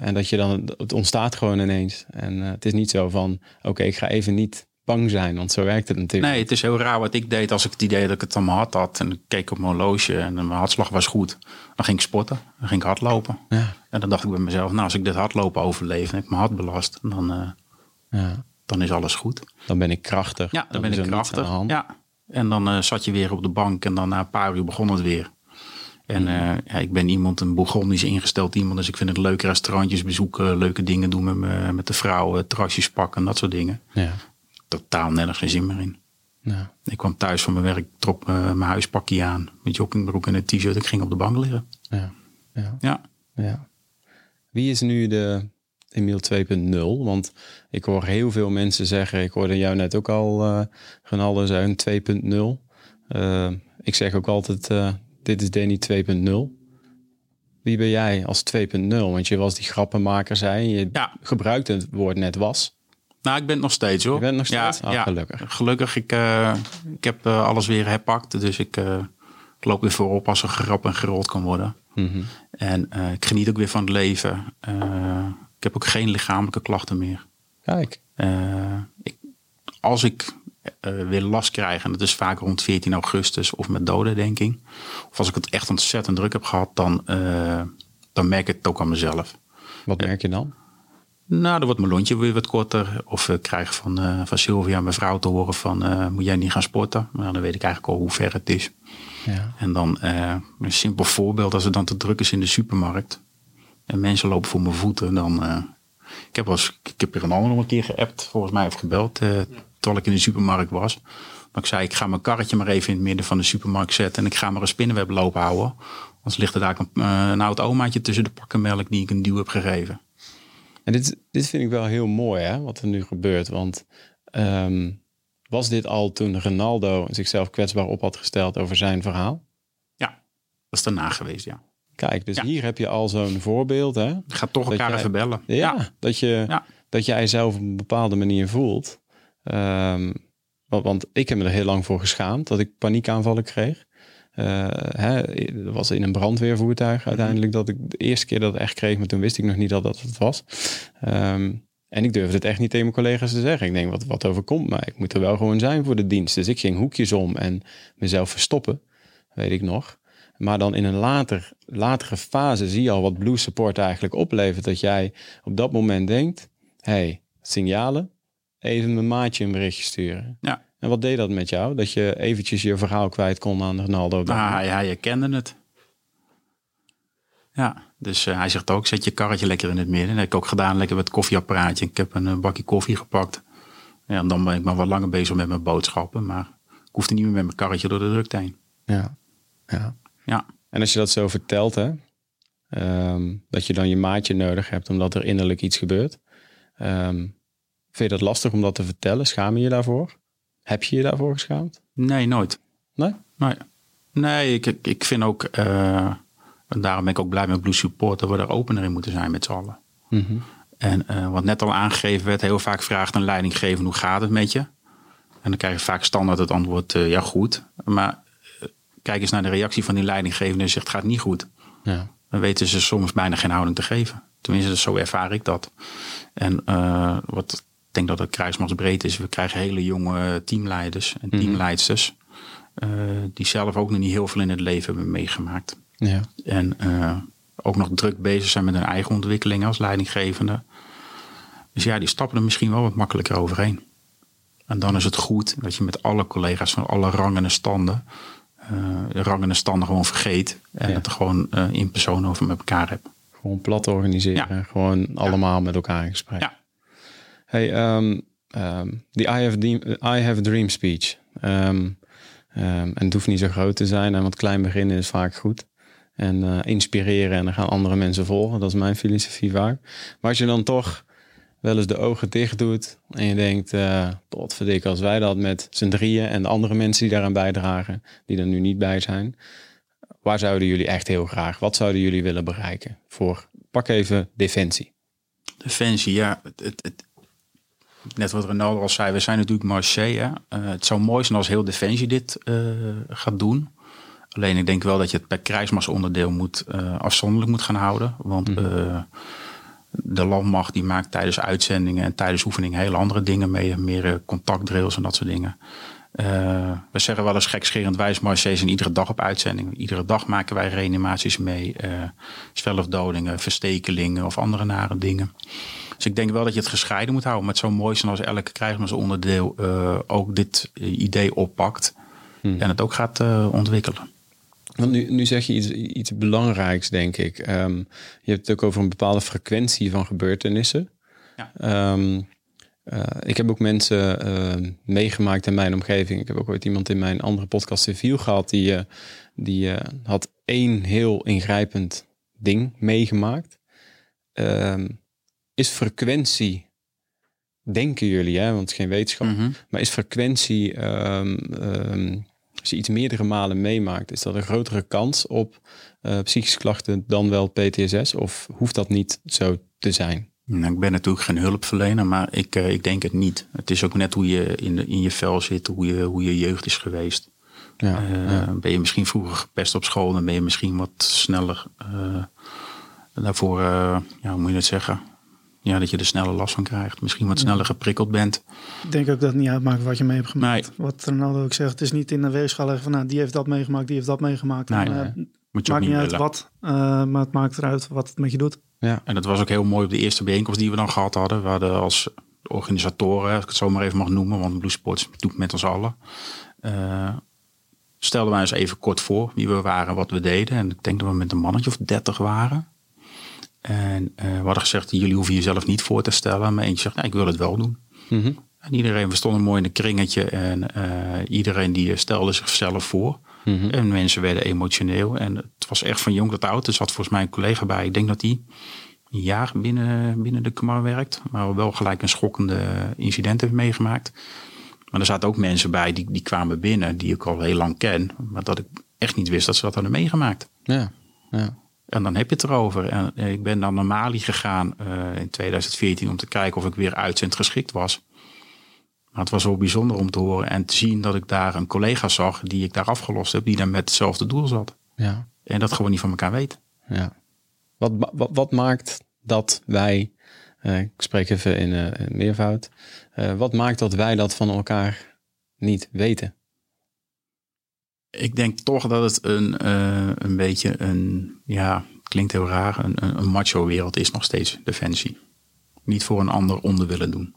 En dat je dan, het ontstaat gewoon ineens. En het is niet zo van, oké, ik ga even niet bang zijn, want zo werkt het natuurlijk. Nee, het is heel raar wat ik deed als ik het idee dat ik het aan mijn hart had. En ik keek op mijn horloge en mijn hartslag was goed. Dan ging ik sporten, dan ging ik hardlopen. Ja, En dan dacht ik bij mezelf, nou als ik dit hardlopen overleef en ik mijn hart belast, dan, eh, ja. dan is alles goed. Dan ben ik krachtig. Ja, dan ben ik krachtig. hand. Ja. En dan eh, zat je weer op de bank en dan na een paar uur begon het weer. En Mhm. eh, ja, ik ben iemand, een Bourgondisch ingesteld iemand. Dus ik vind het leuk restaurantjes bezoeken, leuke dingen doen met, me, met de vrouwen, terrasjes pakken, dat soort dingen. Ja. Totaal nergens geen zin meer in. Ja. Ik kwam thuis van mijn werk, trok eh, mijn huispakje aan, met joggingbroek en een t-shirt. Ik ging op de bank liggen. Ja. Ja. Ja. Ja. Wie is nu de Emiel 2.0? Want ik hoor heel veel mensen zeggen, ik hoorde jou net ook al, eh Ronaldo zeggen 2.0. Eh, ik zeg ook altijd, eh, dit is Danny 2.0. Wie ben jij als 2.0? Want je was die grappenmaker, zei je. Je Ja. gebruikte het woord net was. Nou, ik ben het nog steeds hoor. Je bent nog steeds? Ja, Ah, ja. gelukkig. Gelukkig, ik, eh, ik heb eh, alles weer herpakt. Dus ik, eh, ik loop weer voorop als er gerap en gerold kan worden. Mhm. En ik geniet ook weer van het leven. Ik heb ook geen lichamelijke klachten meer. Kijk. Ik, als ik weer last krijg, en dat is vaak rond 14 augustus of met dodendenking. Of als ik het echt ontzettend druk heb gehad, dan, dan merk ik het ook aan mezelf. Wat merk je dan? Nou, dan wordt mijn lontje weer wat korter. Of ik krijg van, eh, van Sylvia, mijn vrouw, te horen van... eh, moet jij niet gaan sporten? Nou, dan weet ik eigenlijk al hoe ver het is. Ja. En dan eh, een simpel voorbeeld. Als het dan te druk is in de supermarkt... en mensen lopen voor mijn voeten, dan... ik heb, eens, ik heb er een ander nog een keer geappt, volgens mij, of gebeld... terwijl ik in de supermarkt was. Maar ik zei, ik ga mijn karretje maar even in het midden van de supermarkt zetten... en ik ga maar een spinnenweb lopen houden. Anders ligt er daar een, een oud omaatje tussen de pakken melk... die ik een duw heb gegeven. En dit, dit vind ik wel heel mooi, hè, wat er nu gebeurt. Want ehm, was dit al toen Ronaldo zichzelf kwetsbaar op had gesteld over zijn verhaal? Ja, dat is daarna geweest, ja. Kijk, dus Ja. hier heb je al zo'n voorbeeld, hè? Ga toch Dat elkaar jij- even bellen. Ja, Dat, je, Ja. dat jij zelf op een bepaalde manier voelt. Ehm, want, want ik heb me er heel lang voor geschaamd dat ik paniekaanvallen kreeg. Eh, hè, dat was in een brandweervoertuig uiteindelijk dat ik de eerste keer dat echt kreeg, maar toen wist ik nog niet dat dat het was. Ehm, en ik durfde het echt niet tegen mijn collega's te zeggen. Ik denk, wat, wat overkomt mij? Ik moet er wel gewoon zijn voor de dienst. Dus ik ging hoekjes om en mezelf verstoppen, weet ik nog. Maar dan in een later, latere fase zie je al wat Blue Support eigenlijk oplevert. Dat jij op dat moment denkt, hey, signalen, even mijn maatje een berichtje sturen. Ja. En wat deed dat met jou? Dat je eventjes je verhaal kwijt kon aan Ronaldo. Ah, ja, je kende het. Ja, dus eh, hij zegt ook, zet je karretje lekker in het midden. Dat heb ik ook gedaan, lekker met het koffieapparaatje. Ik heb een eh, bakje koffie gepakt. Ja, en dan ben ik maar wat langer bezig met mijn boodschappen. Maar ik hoefde niet meer met mijn karretje door de drukte heen. Ja. ja. Ja, En als je dat zo vertelt, hè, ehm, dat je dan je maatje nodig hebt omdat er innerlijk iets gebeurt. ehm, vind je dat lastig om dat te vertellen? Schaam je je daarvoor? Heb je je daarvoor geschaamd? nee, nooit. Nee? Nee, nee ik, ik, vind ook, eh, en daarom ben ik ook blij met Blue Support, dat we er opener in moeten zijn met z'n allen. Mhm. En eh, wat net al aangegeven werd, heel vaak vraagt een leidinggever hoe gaat het met je? En dan krijg je vaak standaard het antwoord, eh, ja goed. Maar kijk eens naar de reactie van die leidinggevende en zegt, het gaat niet goed. Ja. Dan weten ze soms bijna geen houding te geven. Tenminste, zo ervaar ik dat. En eh, wat denk dat het kruismagsbreed is, we krijgen hele jonge teamleiders en teamleidsters. eh, die zelf ook nog niet heel veel in het leven hebben meegemaakt. Ja. En eh, ook nog druk bezig zijn met hun eigen ontwikkeling als leidinggevende. Dus ja, die stappen er misschien wel wat makkelijker overheen. En dan is het goed dat je met alle collega's van alle rangen en standen, de rangen en standen gewoon vergeet. En Ja. het er gewoon in persoon over met elkaar hebt. Gewoon plat organiseren. Gewoon allemaal met elkaar in gesprek. Ja. Hey, die I, have dream, a dream speech. Ehm, ehm, en het hoeft niet zo groot te zijn. En wat klein beginnen is vaak goed. En eh, inspireren en dan gaan andere mensen volgen. Dat is mijn filosofie vaak. Maar als je dan toch wel eens de ogen dicht doet. En je denkt, eh tot verdik als wij dat met z'n drieën. En de andere mensen die daaraan bijdragen. Die er nu niet bij zijn. Waar zouden jullie echt heel graag? Wat zouden jullie willen bereiken? Voor, pak even defensie. Defensie, ja. Het, het- net wat Ronaldo al zei, we zijn natuurlijk Marseille. Eh, het zou mooi zijn als heel Defensie dit eh, gaat doen. Alleen ik denk wel dat je het per krijgsmassa-onderdeel moet, eh, afzonderlijk moet gaan houden. Want Mhm. de landmacht die maakt tijdens uitzendingen en tijdens oefeningen hele andere dingen mee. Meer contactdrills en dat soort dingen. We zeggen wel eens gekscherend, wij als Marseille zijn iedere dag op uitzending. Iedere dag maken wij reanimaties mee. zelfdodingen, verstekelingen of andere nare dingen. Dus ik denk wel dat je het gescheiden moet houden. Maar het zou mooi zijn als elke krijgsmansonderdeel eh ook dit eh, idee oppakt. En het ook gaat eh, ontwikkelen. Want nu, nu zeg je iets, iets belangrijks, denk ik. Ehm, je hebt het ook over een bepaalde frequentie van gebeurtenissen. Ja. Ehm, eh, ik heb ook mensen ehm, meegemaakt in mijn omgeving. Ik heb ook ooit iemand in mijn andere podcast Civiel gehad. Die, die had één heel ingrijpend ding meegemaakt. Ehm, is frequentie, denken jullie, hè? want het is geen wetenschap. Mhm. Maar is frequentie, ehm, ehm, als je iets meerdere malen meemaakt, is dat een grotere kans op eh, psychische klachten dan wel PTSS? Of hoeft dat niet zo te zijn? Nou, ik ben natuurlijk geen hulpverlener, maar ik, eh, ik denk het niet. Het is ook net hoe je in, de, in je vel zit, hoe je, hoe je jeugd is geweest. Ja, Eh, ja. Ben je misschien vroeger gepest op school, dan ben je misschien wat sneller daarvoor, ja, hoe moet je het zeggen? Ja, dat je er sneller last van krijgt. Misschien wat sneller geprikkeld bent. Ik denk ook dat het niet uitmaakt wat je mee hebt gemaakt. Nee. Wat Ronaldo ook zegt, het is niet in de weegschaal leggen van nou, die heeft dat meegemaakt, die heeft dat meegemaakt. Nee, En, eh, nee. Moet Het je ook maakt niet uit willen. wat, eh, maar het maakt eruit wat het met je doet. ja. En dat was ook heel mooi op de eerste bijeenkomst die we dan gehad hadden. We hadden als organisatoren, als ik het zo maar even mag noemen, want Blue Sports doet met ons allen. eh, stelden wij eens even kort voor wie we waren, wat we deden. En ik denk dat we met een mannetje of dertig waren. En eh, we hadden gezegd, jullie hoeven jezelf niet voor te stellen. Maar eentje zegt, nou, ik wil het wel doen. Mhm. En iedereen, we stonden mooi in een kringetje. En eh, iedereen die stelde zichzelf voor. Mhm. En mensen werden emotioneel. En het was echt van jong tot oud. Er zat volgens mij een collega bij. Ik denk dat die een jaar binnen, binnen de Kamar werkt. Maar wel gelijk een schokkende incident heeft meegemaakt. Maar er zaten ook mensen bij die, die kwamen binnen. Die ik al heel lang ken. Maar dat ik echt niet wist dat ze dat hadden meegemaakt. ja, ja. En dan heb je het erover. En eh, ik ben naar Mali gegaan eh, in 2014 om te kijken of ik weer uitzendgeschikt was. Maar het was wel bijzonder om te horen en te zien dat ik daar een collega zag die ik daar afgelost heb, die daar met hetzelfde doel zat. ja. En dat gewoon niet van elkaar weet. Ja. Wat, wat, wat maakt dat wij, eh, ik spreek even in, in meervoud, wat maakt dat wij dat van elkaar niet weten? Ik denk toch dat het een, eh, een beetje een, ja, klinkt heel raar, een, een, een macho wereld is nog steeds, defensie. Niet voor een ander onder willen doen.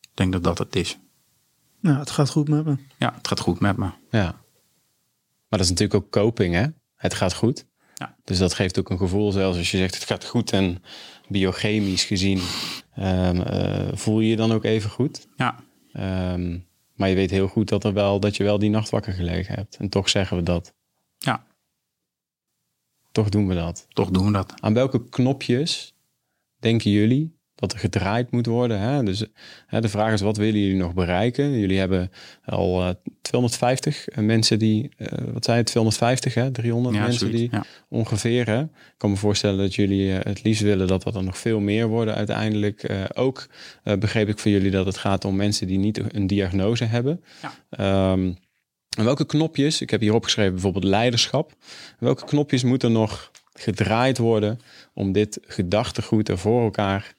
Ik denk dat dat het is. Nou, het gaat goed met me. Ja, het gaat goed met me. Ja. Maar dat is natuurlijk ook coping, hè? Het gaat goed. Ja. Dus dat geeft ook een gevoel, zelfs als je zegt het gaat goed en biochemisch gezien, ehm, eh, voel je je dan ook even goed. Ja, Ehm, maar je weet heel goed dat, er wel, dat je wel die nacht wakker gelegen hebt. En toch zeggen we dat. ja, Toch doen we dat. toch doen we dat. Aan welke knopjes denken jullie dat er gedraaid moet worden? Hè? Dus hè, de vraag is, wat willen jullie nog bereiken? Jullie hebben al eh, 250 mensen die, eh, wat zei je, 250 hè? 300 Ja, mensen zoiets, die ja. ongeveer. Hè? Ik kan me voorstellen dat jullie eh, het liefst willen dat dat er nog veel meer worden uiteindelijk. Eh, ook eh, begreep ik van jullie dat het gaat om mensen die niet een diagnose hebben. Ja. Ehm, en welke knopjes, ik heb hier opgeschreven bijvoorbeeld leiderschap. Welke knopjes moeten nog gedraaid worden om dit gedachtegoed er voor elkaar,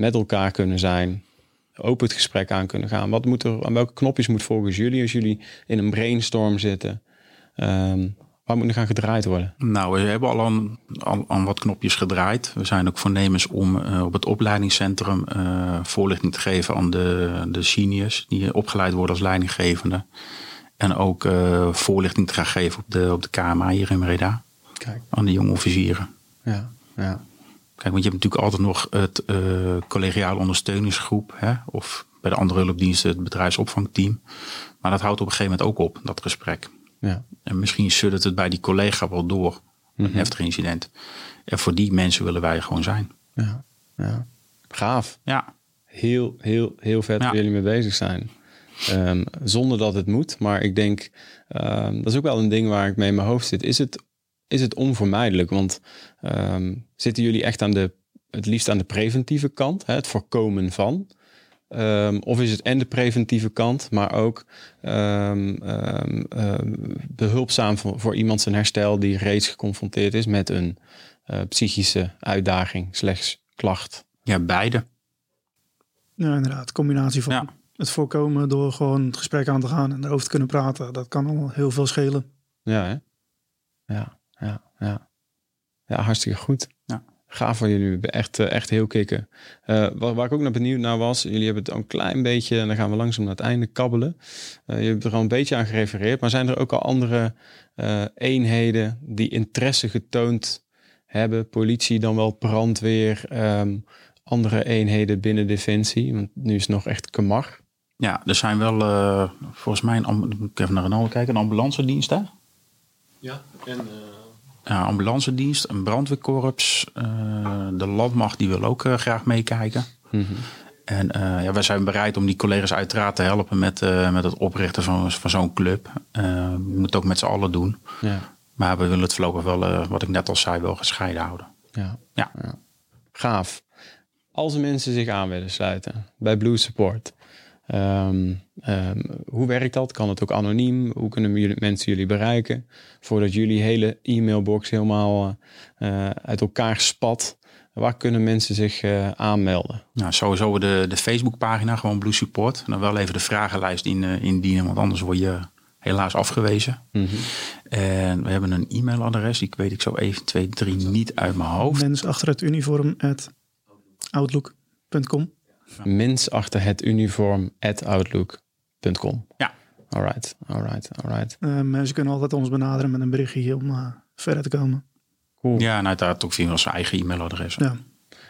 met elkaar kunnen zijn, open het gesprek aan kunnen gaan? Wat moet er, aan welke knopjes moet volgens jullie, als jullie in een brainstorm zitten, ehm, waar moet er gaan gedraaid worden? Nou, we hebben al aan, al aan wat knopjes gedraaid. We zijn ook voornemens om eh, op het opleidingscentrum eh, voorlichting te geven aan de, de seniors die opgeleid worden als leidinggevende. En ook eh, voorlichting te gaan geven op de, op de KMA hier in Breda. Kijk, Aan de jonge officieren. ja, ja. Kijk, want je hebt natuurlijk altijd nog het collegiale ondersteuningsgroep. Hè? Of bij de andere hulpdiensten het bedrijfsopvangteam. Maar dat houdt op een gegeven moment ook op, dat gesprek. ja. En misschien suddert het bij die collega wel door. Een heftig incident. En voor die mensen willen wij gewoon zijn. ja, ja. Gaaf. Ja, heel, heel, heel vet Ja. waar jullie mee bezig zijn. Ehm, zonder dat het moet. Maar ik denk, ehm, dat is ook wel een ding waar ik mee in mijn hoofd zit. Is het, is het onvermijdelijk? Want ehm, zitten jullie echt aan de, het liefst aan de preventieve kant, hè, het voorkomen van? Ehm, of is het en de preventieve kant, maar ook ehm, behulpzaam voor, voor iemand zijn herstel die reeds geconfronteerd is met een eh, psychische uitdaging, slechts klacht. Ja, beide. Ja, inderdaad. Combinatie van Ja. het voorkomen door gewoon het gesprek aan te gaan en erover te kunnen praten. Dat kan al heel veel schelen. Ja, hè? Ja, ja, ja. Ja, hartstikke goed. Ja. Gaaf van jullie. Echt, eh, echt heel kicken. Eh, waar, waar ik ook naar benieuwd naar was, jullie hebben het al een klein beetje, en dan gaan we langzaam naar het einde kabbelen. Eh, je hebt er al een beetje aan gerefereerd, maar zijn er ook al andere eh, eenheden die interesse getoond hebben? Politie, dan wel brandweer, ehm, andere eenheden binnen Defensie? Want nu is het nog echt kamar. Ja, er zijn wel eh, volgens mij, een, moet ik even naar Ronaldo kijken, een ambulance dienst hè? Ja, en Ja, ambulance dienst, een brandweerkorps, eh, de landmacht die wil ook eh, graag meekijken. En eh, ja, wij zijn bereid om die collega's uiteraard te helpen met, eh, met het oprichten van, van zo'n club. Eh, we moeten het ook met z'n allen doen. Ja, Maar we willen het voorlopig wel, eh, wat ik net al zei, wel gescheiden houden. ja. Ja. Gaaf. Als mensen zich aan willen sluiten bij Blue Support, ehm, ehm, hoe werkt dat? Kan het ook anoniem? Hoe kunnen jullie, mensen jullie bereiken? Voordat jullie hele e-mailbox helemaal eh, uit elkaar spat, waar kunnen mensen zich eh, aanmelden? Nou, sowieso de, de Facebookpagina, gewoon Blue Support. En dan wel even de vragenlijst in, eh, indienen, want anders word je helaas afgewezen. En we hebben een e-mailadres, die weet ik zo 1, 2, 3 niet uit mijn hoofd. Mens achter het uniform at outlook.com. Mens achter het uniform at outlook.com. Ja. Alright, alright, alright. Mensen kunnen altijd ons benaderen met een berichtje om eh, verder te komen. Cool. Ja, en uiteraard ook via zijn eigen e-mailadres. Ja.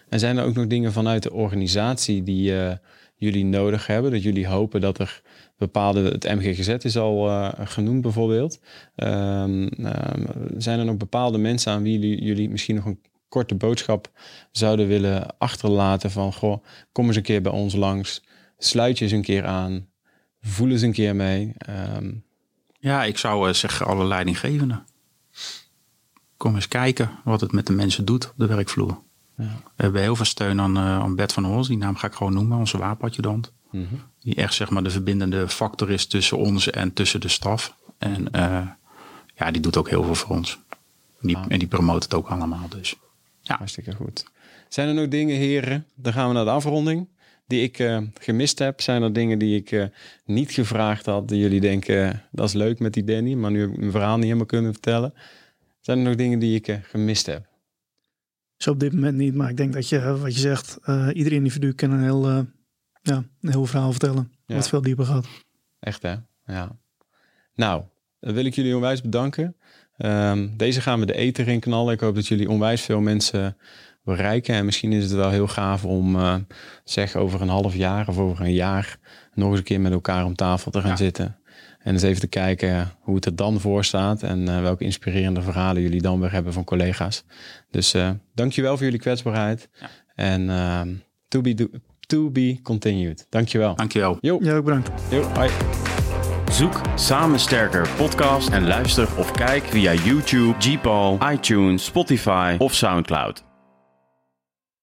En zijn er ook nog dingen vanuit de organisatie die eh, jullie nodig hebben? Dat jullie hopen dat er bepaalde, het MGGZ is al eh, genoemd bijvoorbeeld. Ehm, ehm, zijn er nog bepaalde mensen aan wie jullie, jullie misschien nog een korte boodschap zouden willen achterlaten van, goh, kom eens een keer bij ons langs, sluit je eens een keer aan, voel eens een keer mee. Ehm, Ja, ik zou eh, zeggen alle leidinggevenden. Kom eens kijken wat het met de mensen doet op de werkvloer. Ja. We hebben heel veel steun aan, eh, aan Bert van Hos. Die naam ga ik gewoon noemen, onze wapenadjudant. mhm. Die echt zeg maar de verbindende factor is tussen ons en tussen de staf. En eh, ja, die doet ook heel veel voor ons. Die, Ah. En die promoot het ook allemaal dus. Hartstikke goed. Zijn er nog dingen, heren? Dan gaan we naar de afronding. Die ik eh, gemist heb. Zijn er dingen die ik eh, niet gevraagd had? Die jullie denken, eh, dat is leuk met die Danny. Maar nu heb ik mijn verhaal niet helemaal kunnen vertellen. Zijn er nog dingen die ik gemist heb? Zo op dit moment niet, maar ik denk dat je, wat je zegt, eh, ieder individu kan een heel, eh, ja, een heel verhaal vertellen. Ja. Wat veel dieper gaat. Echt hè? Ja. Nou, dan wil ik jullie onwijs bedanken. Ehm, deze gaan we de eter in knallen. Ik hoop dat jullie onwijs veel mensen bereiken. En misschien is het wel heel gaaf om, eh, zeg, over een half jaar of over een jaar nog eens een keer met elkaar om tafel te gaan Ja. zitten. En eens even te kijken hoe het er dan voor staat en eh, welke inspirerende verhalen jullie dan weer hebben van collega's. Dus eh dankjewel voor jullie kwetsbaarheid. Ja. En ehm, to, be do- to be continued. Dankjewel. Dankjewel. Jo, Ja, ook bedankt. jo, hoi. Zoek Samen Sterker podcast en luister of kijk via YouTube, Gpal, iTunes, Spotify of Soundcloud.